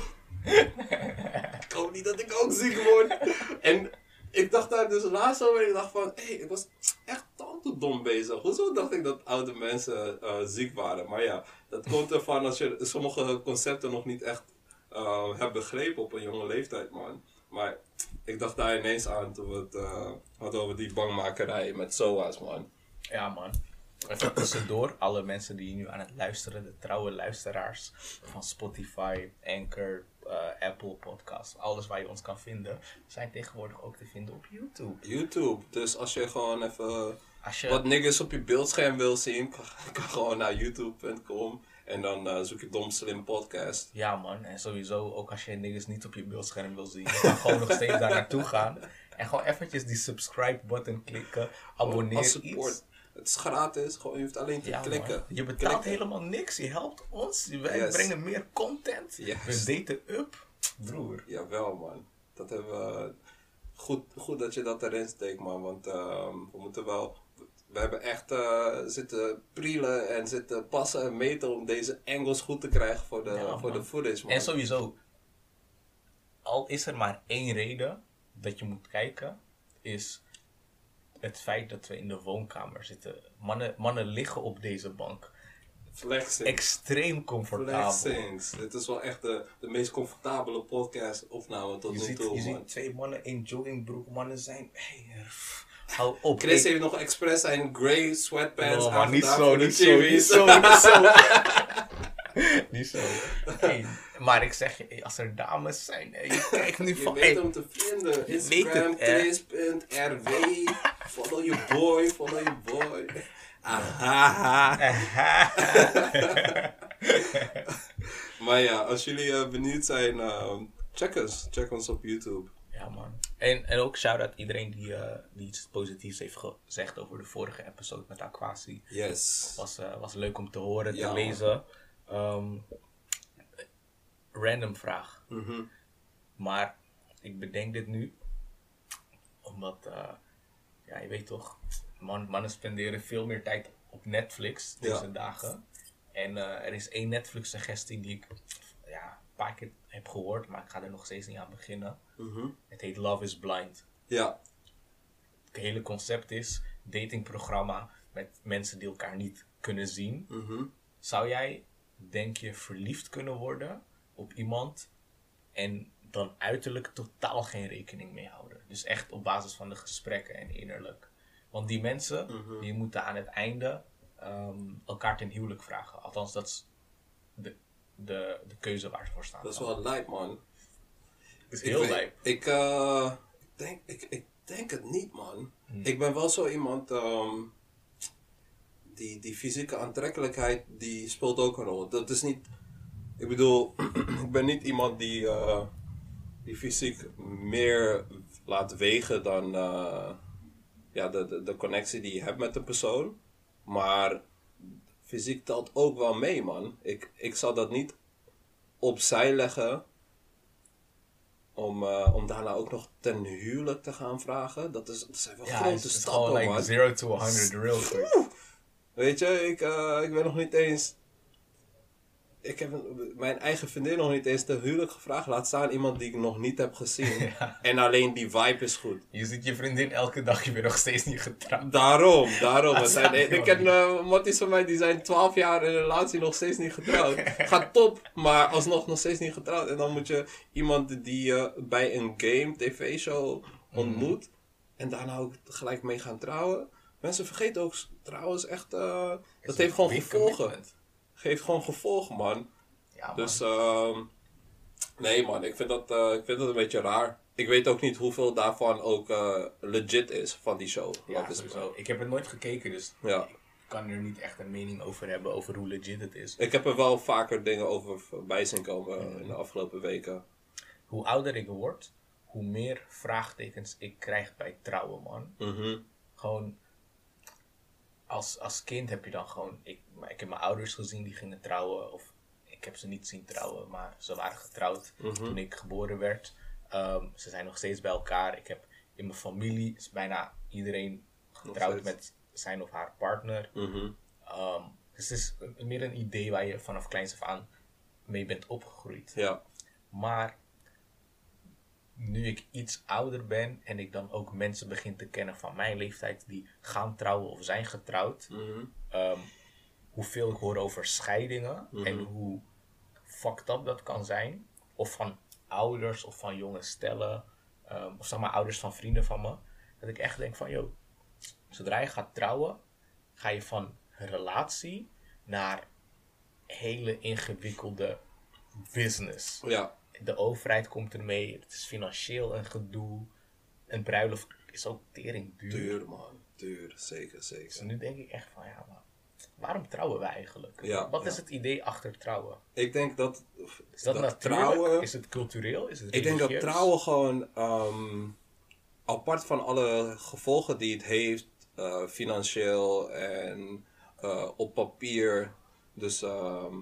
ik hoop niet dat ik ook ziek word. En ik dacht daar dus laatst over en ik dacht van, hé, hey, ik was echt tante dom bezig. Hoezo dacht ik dat oude mensen eh, ziek waren? Maar ja, dat komt ervan als je sommige concepten nog niet echt eh, hebt begrepen op een jonge leeftijd, man. Maar ik dacht daar ineens aan toen we het eh, hadden over die bangmakerij met SOA's, man. Ja, man. Even tussendoor, alle mensen die nu aan het luisteren, de trouwe luisteraars van Spotify, Anchor, eh, Apple Podcasts, alles waar je ons kan vinden, zijn tegenwoordig ook te vinden op YouTube. YouTube. Dus als je gewoon even je, wat niggas op je beeldscherm wil zien, kan, kan gewoon naar youtube.com en dan eh, zoek je Dom Slim Podcast. Ja, man. En sowieso, ook als je niggas niet op je beeldscherm wil zien, kan gewoon nog steeds daar naartoe gaan. En gewoon eventjes die subscribe button klikken, abonneer Als support. iets. Het is gratis, gewoon, je hoeft alleen te Ja, klikken. man. Je betaalt Klikken. helemaal niks. Je helpt ons. Wij Yes. brengen meer content. Yes. We daten up. Broer. Jawel, man. Dat hebben we. Goed, goed dat je dat erin steekt, man. Want ehm, we moeten wel. We hebben echt eh, zitten prielen en zitten passen en meten om deze angles goed te krijgen voor de, Ja, voor de footage, man. En sowieso, al is er maar één reden dat je moet kijken, is het feit dat we in de woonkamer zitten. Mannen, mannen liggen op deze bank. Flexing. Extreem comfortabel. Flexings. Dit is wel echt de, de meest comfortabele podcast opname tot nu toe, je ziet twee mannen in joggingbroek. Mannen zijn. Hey, hou op. Chris heeft nog expres zijn grey sweatpants oh, maar niet zo, niet zo. niet zo. Hey, maar ik zeg je, hey, als er dames zijn, hey, je kijkt nu Je van. weet Hey, hem te vinden. Instagram, follow your boy, follow your boy. Aha. maar ja, als jullie eh, benieuwd zijn, eh, check ons. Check ons op YouTube. Ja, man. En, en ook shout-out iedereen die, eh, die iets positiefs heeft gezegd over de vorige episode met Aquasi. Yes. Was, eh, was leuk om te horen, te Ja, man. Ehm, random vraag. Mhm. Maar ik bedenk dit nu. Omdat, eh, ja, je weet toch, man, mannen spenderen veel meer tijd op Netflix deze Ja. dagen. En eh, er is één Netflix-suggestie die ik ja, paar keer heb gehoord, maar ik ga er nog steeds niet aan beginnen. Mhm. Het heet Love is Blind. Ja. Het hele concept is datingprogramma met mensen die elkaar niet kunnen zien. Mhm. Zou jij, denk je, verliefd kunnen worden op iemand en dan uiterlijk totaal geen rekening mee houden? Dus echt op basis van de gesprekken en innerlijk. Want die mensen, Mhm. die moeten aan het einde ehm, elkaar ten huwelijk vragen. Althans, dat is de, de, de keuze waar ze voor staan. Dat is wel lijp, man. Het is heel ik, lijp. Ik, eh, ik, denk, ik, ik denk het niet, man. Hmm. Ik ben wel zo iemand. ehm, die, die fysieke aantrekkelijkheid die speelt ook een rol. Dat is niet. Ik bedoel, ik ben niet iemand die, eh, die fysiek meer laat wegen dan eh, ja, de, de, de connectie die je hebt met de persoon. Maar fysiek telt ook wel mee, man. Ik, ik zal dat niet opzij leggen om, eh, om daarna ook nog ten huwelijk te gaan vragen. Dat, is, dat zijn wel Ja, grote stappen, gewoon like man. 0 to 100 real quick. Weet je, ik, eh, ik ben nog niet eens. Ik heb een- mijn eigen vriendin nog niet eens ten huwelijk gevraagd. Laat staan iemand die ik nog niet heb gezien. En alleen die vibe is goed. Je ziet je vriendin elke dag, je bent nog steeds niet getrouwd. Daarom, daarom. Zijn, ik ken uh, matties van mij die zijn 12 jaar in een relatie nog steeds niet getrouwd. Gaat top, maar alsnog nog steeds niet getrouwd. En dan moet je iemand die je bij een game, tv-show ontmoet. En daarna ook gelijk mee gaan trouwen. Mensen vergeten ook trouwens echt. eh, dat heeft gewoon gevolgen. commitment. Geeft gewoon gevolgen, man. Ja, man. Dus, ehm nee man, ik vind, dat, eh, ik vind dat een beetje raar. Ik weet ook niet hoeveel daarvan ook eh, legit is van die show. ja, is sowieso. Ik heb het nooit gekeken, dus Ja. ik kan er niet echt een mening over hebben over hoe legit het is. Ik heb er wel vaker dingen over bij zien komen in de afgelopen weken. Hoe ouder ik word, hoe meer vraagtekens ik krijg bij trouwen, man. Mhm. Gewoon, als, als kind heb je dan gewoon... Ik, ik heb mijn ouders gezien die gingen trouwen, of ik heb ze niet zien trouwen, maar ze waren getrouwd toen ik geboren werd. Ehm, ze zijn nog steeds bij elkaar. Ik heb in mijn familie is bijna iedereen getrouwd met zijn of haar partner. Mhm. Ehm, dus het is meer een idee waar je vanaf kleins af aan mee bent opgegroeid. Ja. Maar nu ik iets ouder ben en ik dan ook mensen begin te kennen van mijn leeftijd die gaan trouwen of zijn getrouwd, Mhm. ehm, hoeveel ik hoor over scheidingen Mhm. en hoe fucked up dat kan zijn. Of van ouders of van jonge stellen, ehm, of zeg maar ouders van vrienden van me. Dat ik echt denk van, joh, zodra je gaat trouwen, ga je van relatie naar hele ingewikkelde business. Ja. De overheid komt ermee, het is financieel een gedoe. Een bruiloft is ook tering duur. Duur man. Duur. Zeker, Dus zeker. nu denk ik echt van, ja, maar waarom trouwen we eigenlijk? Ja, Wat is het idee achter trouwen? Ik denk dat... Is dat, trouwen... Is het cultureel? Is het Ik denk dat trouwen gewoon, ehm, apart van alle gevolgen die het heeft, eh, financieel en eh, op papier, dus ehm,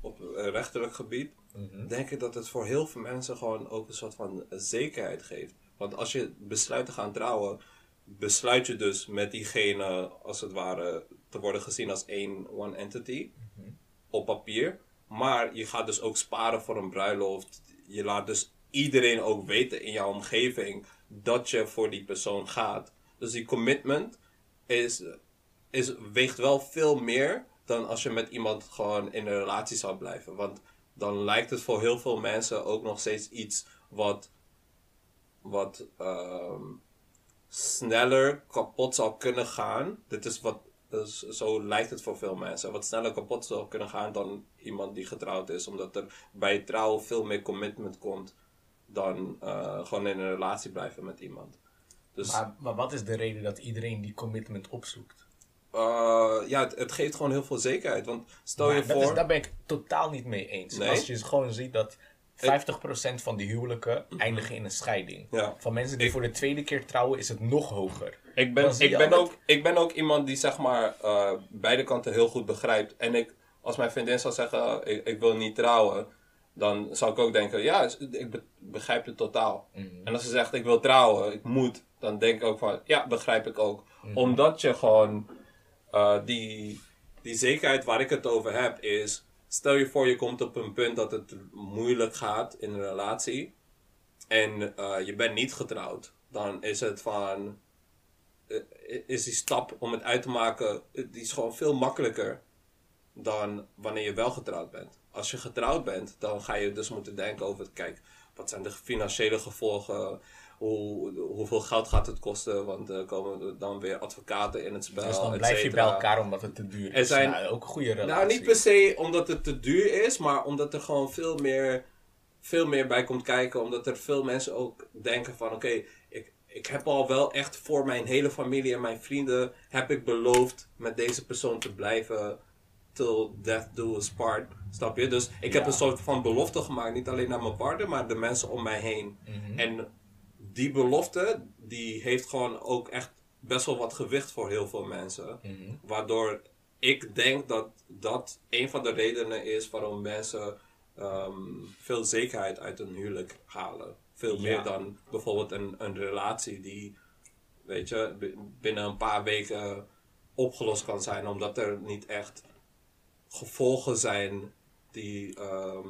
op rechterlijk gebied, Mhm. denk ik dat het voor heel veel mensen gewoon ook een soort van zekerheid geeft. Want als je besluit te gaan trouwen, besluit je dus met diegene, als het ware, te worden gezien als één one entity op papier. Maar je gaat dus ook sparen voor een bruiloft. Je laat dus iedereen ook weten in jouw omgeving dat je voor die persoon gaat. Dus die commitment is, is, weegt wel veel meer dan als je met iemand gewoon in een relatie zou blijven. Want dan lijkt het voor heel veel mensen ook nog steeds iets wat, wat ehm, sneller kapot zou kunnen gaan. Dit is wat, dus zo lijkt het voor veel mensen. Wat sneller kapot zou kunnen gaan dan iemand die getrouwd is. Omdat er bij trouw veel meer commitment komt dan eh, gewoon in een relatie blijven met iemand. Dus Maar, maar wat is de reden dat iedereen die commitment opzoekt? Eh, ja, het, het geeft gewoon heel veel zekerheid. Want stel Maar je voor... is, daar ben ik totaal niet mee eens. Nee? Als je gewoon ziet dat 50% van die huwelijken eindigen in een scheiding. Ja. Van mensen die voor de tweede keer trouwen is het nog hoger. Ik ben, ik, ben ook, ik ben ook iemand die zeg maar eh, beide kanten heel goed begrijpt. En ik, als mijn vriendin zou zeggen, ik, ik wil niet trouwen, dan zou ik ook denken, ja, ik be- begrijp het totaal. Mhm. En als ze zegt, ik wil trouwen, ik moet, dan denk ik ook van, ja, begrijp ik ook. Mhm. Omdat je gewoon, eh, die, die zekerheid waar ik het over heb, is stel je voor je komt op een punt dat het moeilijk gaat in een relatie. En eh, je bent niet getrouwd. Dan is het van... eh, is die stap om het uit te maken, die is gewoon veel makkelijker dan wanneer je wel getrouwd bent. Als je getrouwd bent, dan ga je dus moeten denken over, kijk, wat zijn de financiële gevolgen? Hoe, hoeveel geld gaat het kosten? Want er komen dan weer advocaten in het spel. Dus dan blijf je bij elkaar omdat het te duur Er is. zijn- nou, ook een goede relatie. Nou, niet per se omdat het te duur is, maar omdat er gewoon veel meer, veel meer bij komt kijken. Omdat er veel mensen ook denken van, oké, ik, ik heb al wel echt voor mijn hele familie en mijn vrienden, heb ik beloofd met deze persoon te blijven till death do us part. Snap je? Dus ik heb een soort van belofte gemaakt, niet alleen naar mijn partner, maar de mensen om mij heen. Mhm. En die belofte, die heeft gewoon ook echt best wel wat gewicht voor heel veel mensen. Mhm. Waardoor ik denk dat dat een van de redenen is waarom mensen ehm, veel zekerheid uit een huwelijk halen. Veel Ja. meer dan bijvoorbeeld een, een relatie die, weet je, binnen een paar weken opgelost kan zijn, omdat er niet echt gevolgen zijn die ehm,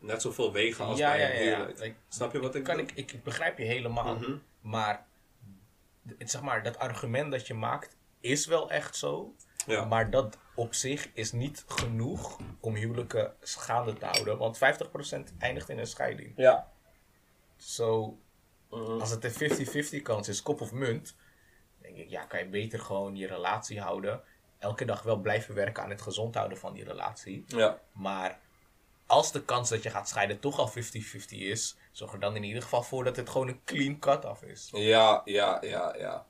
net zoveel wegen als Ja, bij ja, een ja. Snap je wat ik kan bedoel? ik, ik begrijp je helemaal. Mhm. Maar, het, zeg maar dat argument dat je maakt is wel echt zo. Ja. Maar dat op zich is niet genoeg om huwelijken gaande te houden. Want 50% eindigt in een scheiding. Ja. Zo, Mhm. als het een 50-50 kans is, kop of munt. denk ik, ja, kan je beter gewoon je relatie houden. Elke dag wel blijven werken aan het gezond houden van die relatie. Ja. Maar als de kans dat je gaat scheiden toch al 50-50 is, zorg er dan in ieder geval voor dat het gewoon een clean cut-off is. Ja, ja, ja, ja.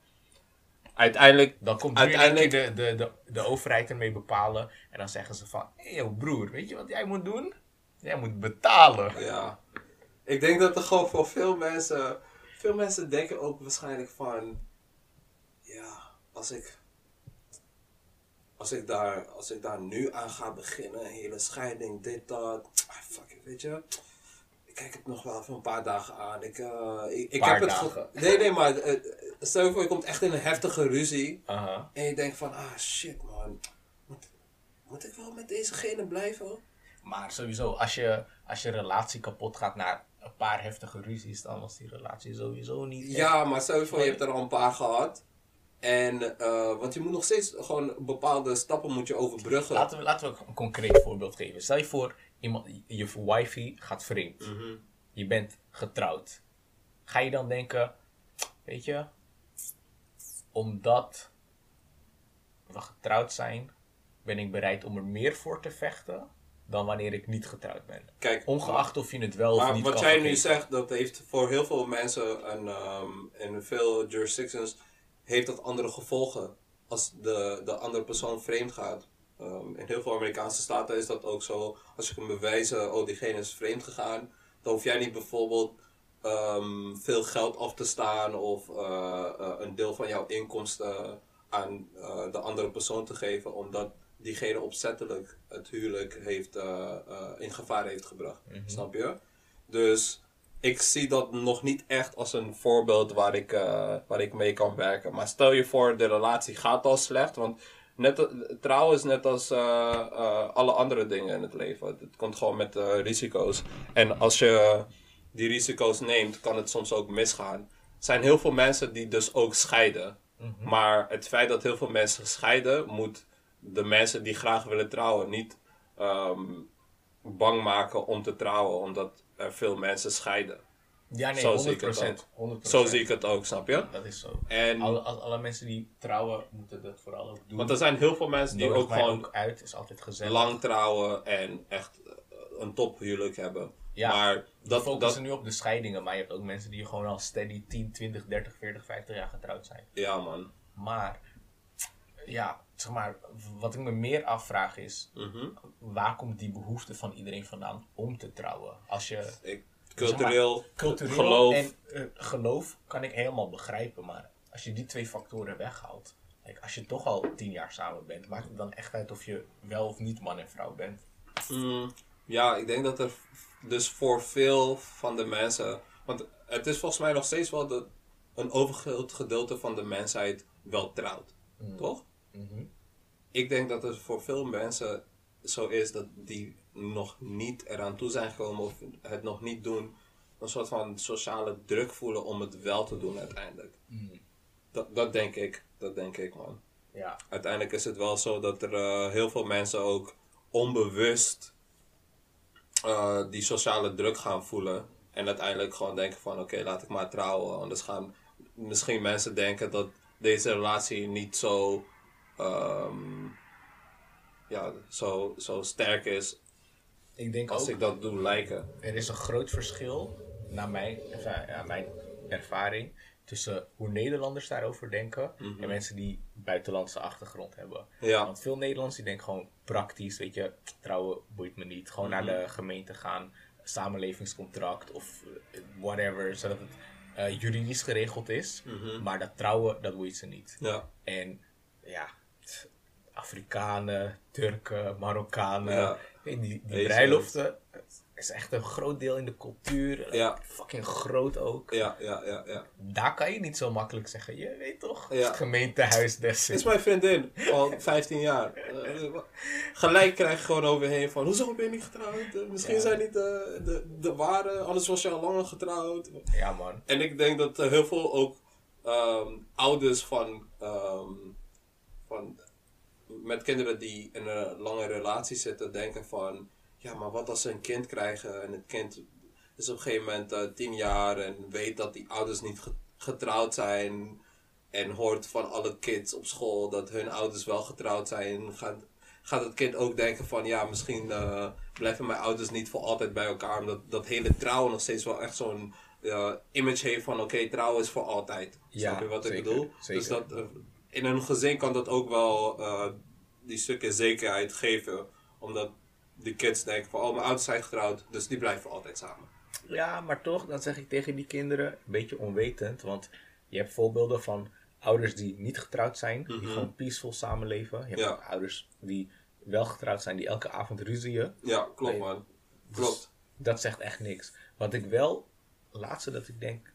Uiteindelijk, Dan komt uiteindelijk, de, de, de, de overheid ermee bepalen. En dan zeggen ze van, hé hey, broer, weet je wat jij moet doen? Jij moet betalen. ja. Ik denk dat er gewoon voor veel mensen, veel mensen denken ook waarschijnlijk van, ja, als ik, als ik daar, als ik daar nu aan ga beginnen, hele scheiding, dit, dat, ah, fuck it, weet je. Ik kijk het nog wel even een paar dagen aan. Ik, eh, ik, ik heb het ge- Nee, nee, maar eh, stel je voor, je komt echt in een heftige ruzie. En je denkt van, ah shit man, moet, moet ik wel met dezegene blijven? Maar sowieso, als je, als je relatie kapot gaat na een paar heftige ruzies, dan was die relatie sowieso niet. Ja, maar voor, je hebt er al een paar gehad. En, eh, want je moet nog steeds gewoon bepaalde stappen moet je overbruggen. Laten we, laten we een concreet voorbeeld geven. Stel je voor, iemand, je wifey gaat vreemd. Mhm. Je bent getrouwd. Ga je dan denken, weet je, omdat we getrouwd zijn, ben ik bereid om er meer voor te vechten dan wanneer ik niet getrouwd ben. Kijk, Ongeacht of je het wel of maar niet wat kan jij nu zegt, dat heeft voor heel veel mensen en ehm, in veel jurisdictions heeft dat andere gevolgen als de, de andere persoon vreemd gaat. Ehm, in heel veel Amerikaanse staten is dat ook zo. Als je kunt bewijzen, oh diegene is vreemd gegaan, dan hoef jij niet bijvoorbeeld ehm, veel geld af te staan of eh, eh, een deel van jouw inkomsten aan eh, de andere persoon te geven, omdat diegene opzettelijk het huwelijk heeft, in gevaar heeft gebracht. Snap je? Dus ik zie dat nog niet echt als een voorbeeld waar ik, eh, waar ik mee kan werken. Maar stel je voor, de relatie gaat al slecht. Want net, is net als eh, eh, alle andere dingen in het leven. Het komt gewoon met risico's. En als je die risico's neemt, kan het soms ook misgaan. Er zijn heel veel mensen die dus ook scheiden. Maar het feit dat heel veel mensen scheiden, moet de mensen die graag willen trouwen niet ehm, bang maken om te trouwen, omdat er veel mensen scheiden. Ja, nee, Zo 100%. zie ik het ook. 100%. Zo zie ik het ook, snap je? Dat is zo. En, Alle, mensen die trouwen, moeten dat vooral ook doen. want er zijn heel veel mensen die Nodig ook gewoon ook uit, is altijd gezellig. lang trouwen en echt eh, een tophuwelijk hebben. Ja, maar dat, focussen dat, nu op de scheidingen, maar je hebt ook mensen die gewoon al steady 10, 20, 30, 40, 50 jaar getrouwd zijn. ja man. Maar, ja, zeg maar, wat ik me meer afvraag is, Mhm. waar komt die behoefte van iedereen vandaan om te trouwen? Als je Ik, cultureel, cultureel geloof. en eh, geloof kan ik helemaal begrijpen, maar als je die twee factoren weghaalt, kijk, als je toch al 10 jaar samen bent, maakt het dan echt uit of je wel of niet man en vrouw bent? Mm, ja, ik denk dat er dus voor veel van de mensen. Want het is volgens mij nog steeds wel dat een overgroot gedeelte van de mensheid wel trouwt. Toch? Mhm. Ik denk dat er voor veel mensen zo is dat die nog niet eraan toe zijn gekomen of het nog niet doen, een soort van sociale druk voelen om het wel te doen uiteindelijk. Dat, dat denk ik, dat denk ik man. Ja. Uiteindelijk is het wel zo dat er eh, heel veel mensen ook onbewust eh, die sociale druk gaan voelen. En uiteindelijk gewoon denken van oké, laat ik maar trouwen. Anders gaan misschien mensen denken dat deze relatie niet zo, ehm, ja, zo, zo sterk is Ik denk als ook, ik dat doe lijken. er is een groot verschil, naar mijn, enfin, ja, mijn ervaring, tussen hoe Nederlanders daarover denken en mensen die buitenlandse achtergrond hebben. Ja. Want veel Nederlanders die denken gewoon praktisch, weet je, trouwen boeit me niet. Gewoon naar de gemeente gaan, samenlevingscontract of eh, whatever, zodat het eh, juridisch geregeld is. Maar dat trouwen, dat boeit ze niet. Ja, En ja, Afrikanen, Turken, Marokkanen, Ja. die, die bruiloften, is echt een groot deel in de cultuur. Ja. Fucking groot ook. ja, ja, ja. ja. Daar kan je niet zo makkelijk zeggen, je weet toch? Ja. Het gemeentehuis des Dit is mijn vriendin, al 15 jaar. Eh, gelijk krijg je gewoon overheen van, hoezo ben je niet getrouwd? Eh, misschien Ja. zijn niet de, de, de ware, anders was je al langer getrouwd. Ja man. En ik denk dat er heel veel ook ehm, ouders van, ehm, van met kinderen die in een lange relatie zitten denken van ja, maar wat als ze een kind krijgen en het kind is op een gegeven moment eh, tien jaar en weet dat die ouders niet ge- getrouwd zijn en hoort van alle kids op school dat hun ouders wel getrouwd zijn, gaat, gaat het kind ook denken van ja, misschien eh, blijven mijn ouders niet voor altijd bij elkaar. Omdat dat hele trouwen nog steeds wel echt zo'n eh, image heeft van oké, trouwen is voor altijd. Ja, Snap je wat zeker, ik bedoel? zeker. Dus dat, in een gezin kan dat ook wel die stukken zekerheid geven. Omdat die kids denken van oh, mijn ouders zijn getrouwd, dus die blijven altijd samen. Ja, maar toch, dan zeg ik tegen die kinderen, een beetje onwetend, want je hebt voorbeelden van ouders die niet getrouwd zijn, die gewoon peaceful samenleven. Je hebt Ja. ouders die wel getrouwd zijn, die elke avond ruzieën. Ja, klopt Nee. man. Dus Klopt. dat zegt echt niks. Wat ik wel, laatste dat ik denk,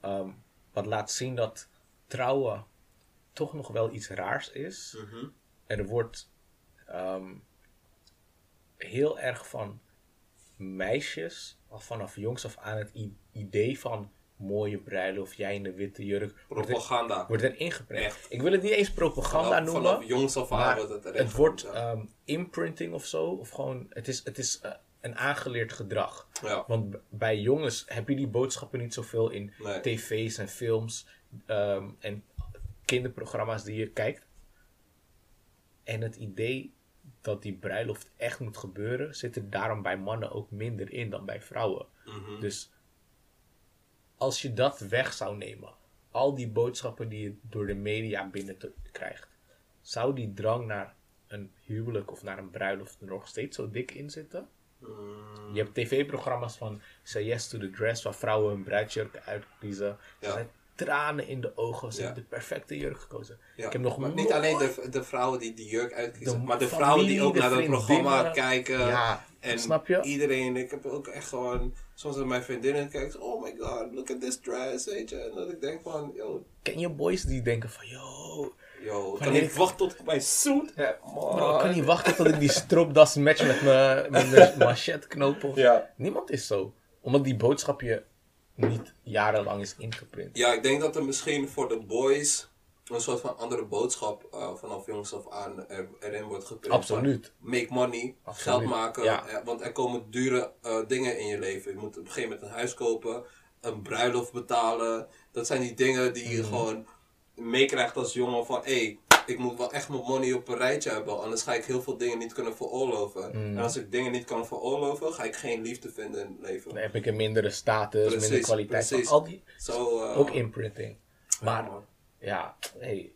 ehm, wat laat zien dat trouwen toch nog wel iets raars is. Mhm. Er wordt ehm, heel erg van meisjes, al vanaf jongs af aan, het idee van mooie bruiloft, jij in de witte jurk, wordt er, Propaganda. wordt er. Echt. Ik wil het niet eens propaganda Vanaf, noemen. vanaf jongs af aan wordt het het, wordt ehm, imprinting of zo. Of gewoon, het is, het is eh, een aangeleerd gedrag. Ja. Want bij jongens heb je die boodschappen niet zoveel in Nee. tv's en films ehm, en kinderprogramma's die je kijkt. En het idee dat die bruiloft echt moet gebeuren, zit er daarom bij mannen ook minder in dan bij vrouwen. Mhm. Dus als je dat weg zou nemen, al die boodschappen die je door de media binnen te- krijgt, zou die drang naar een huwelijk of naar een bruiloft er nog steeds zo dik in zitten? Mm, Je hebt tv-programma's van Say Yes to the Dress, waar vrouwen hun bruidsjurken uitkiezen. Ze Ja. zijn tranen in de ogen, ze Ja. hebben de perfecte jurk gekozen. ja. Ik heb nog maar niet alleen de, de vrouwen die die jurk uitkiezen, De maar de familie, vrouwen die ook de naar dat programma kijken. Ja, en snap je? iedereen, ik heb ook echt gewoon, soms met mijn vriendinnen kijkt, oh my god, look at this dress, weet je. En dat ik denk van, yo, Ken je boys die denken van, yo, yo, ik kan ik- wachten tot ik mijn suit heb, man. bro, ik kan niet wachten tot ik die stropdas match met mijn machetknoop. of- Ja. Niemand is zo. Omdat die boodschap je niet jarenlang is ingeprint. Ja, ik denk dat er misschien voor de boys een soort van andere boodschap eh, vanaf jongs af aan er, erin wordt geprint. Absoluut. Make money, Absoluut, geld maken. ja. eh, want er komen dure eh, dingen in je leven. Je moet op een gegeven moment een huis kopen, een bruiloft betalen. Dat zijn die dingen die je gewoon meekrijgt als jongen van... Hey, ik moet wel echt mijn money op een rijtje hebben, anders ga ik heel veel dingen niet kunnen veroorloven. Mhm. En als ik dingen niet kan veroorloven, ga ik geen liefde vinden in het leven. Dan heb ik een mindere status, minder Precies, kwaliteit. van precies. Al die, Zo, eh, ook imprinting. Maar man. ja, hey,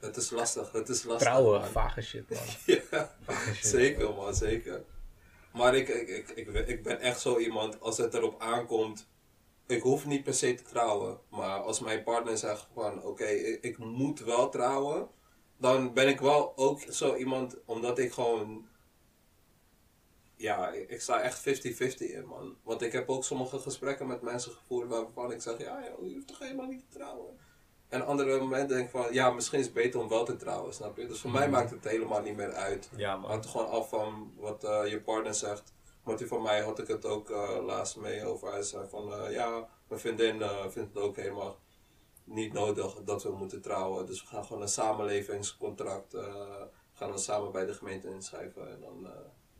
Het is lastig, het is lastig. trouwen, man. vage shit man. Ja, shit. zeker man, zeker. Maar ik, ik, ik ben echt zo iemand, als het erop aankomt, ik hoef niet per se te trouwen. Maar als mijn partner zegt van, oké, ik, ik moet wel trouwen, dan ben ik wel ook zo iemand, omdat ik gewoon, ja, ik, sta echt 50-50 in man. Want ik heb ook sommige gesprekken met mensen gevoerd waarvan ik zeg, ja, joh, je hoeft toch helemaal niet te trouwen. En andere momenten denk ik van, ja, misschien is het beter om wel te trouwen, snap je? Dus voor mij maakt het helemaal niet meer uit. Ja, man. Hangt er gewoon af van wat eh, je partner zegt. Want die van mij had ik het ook eh, laatst mee over. Hij zei van, eh, ja, mijn vriendin eh, vindt het ook helemaal niet nodig dat we moeten trouwen. Dus we gaan gewoon een samenlevingscontract, we gaan dan samen bij de gemeente inschrijven en dan,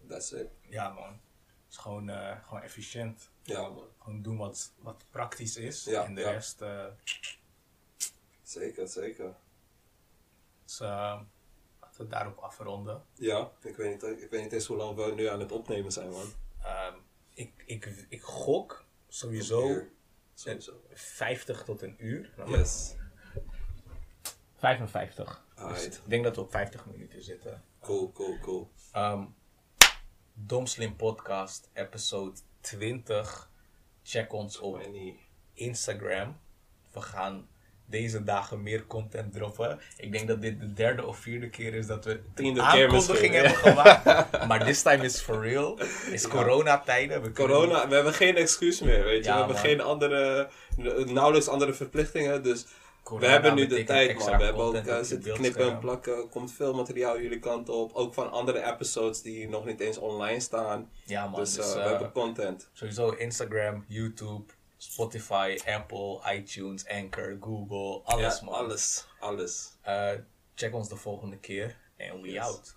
that's it. Ja, man. Het is gewoon, gewoon efficiënt. Ja man, Gewoon doen wat, wat praktisch is. Ja, en de ja. rest. zeker, zeker. dus, eh, laten we daarop afronden. Ja, ik weet, niet, ik weet niet eens hoe lang we nu aan het opnemen zijn man. Ehm, ik, ik, ik gok sowieso. Sowieso. 50 tot een uur. Yes. 55. Dus ik denk dat we op 50 minuten zitten. Cool, cool, cool. Ehm Dom Slim Podcast, episode 20. Check ons op. Instagram. We gaan deze dagen meer content droppen. Ik denk dat dit de derde of vierde keer is dat we keer aankondiging hebben gemaakt. maar this time is for real. Is coronatijden. We kunnen Corona, we hebben geen excuus meer, weet je. Ja, we hebben man. geen andere, nauwelijks andere verplichtingen, dus Corona we hebben nu de tijd, man. We hebben ook uh, je zitten knippen en plakken. komt veel materiaal jullie kant op. Ook van andere episodes die nog niet eens online staan. Ja man, dus dus, uh, we eh, hebben content. sowieso Instagram, YouTube, Spotify, Apple, iTunes, Anchor, Google, alles Ja, man. alles, alles. Eh, check ons de volgende keer en we Yes. out.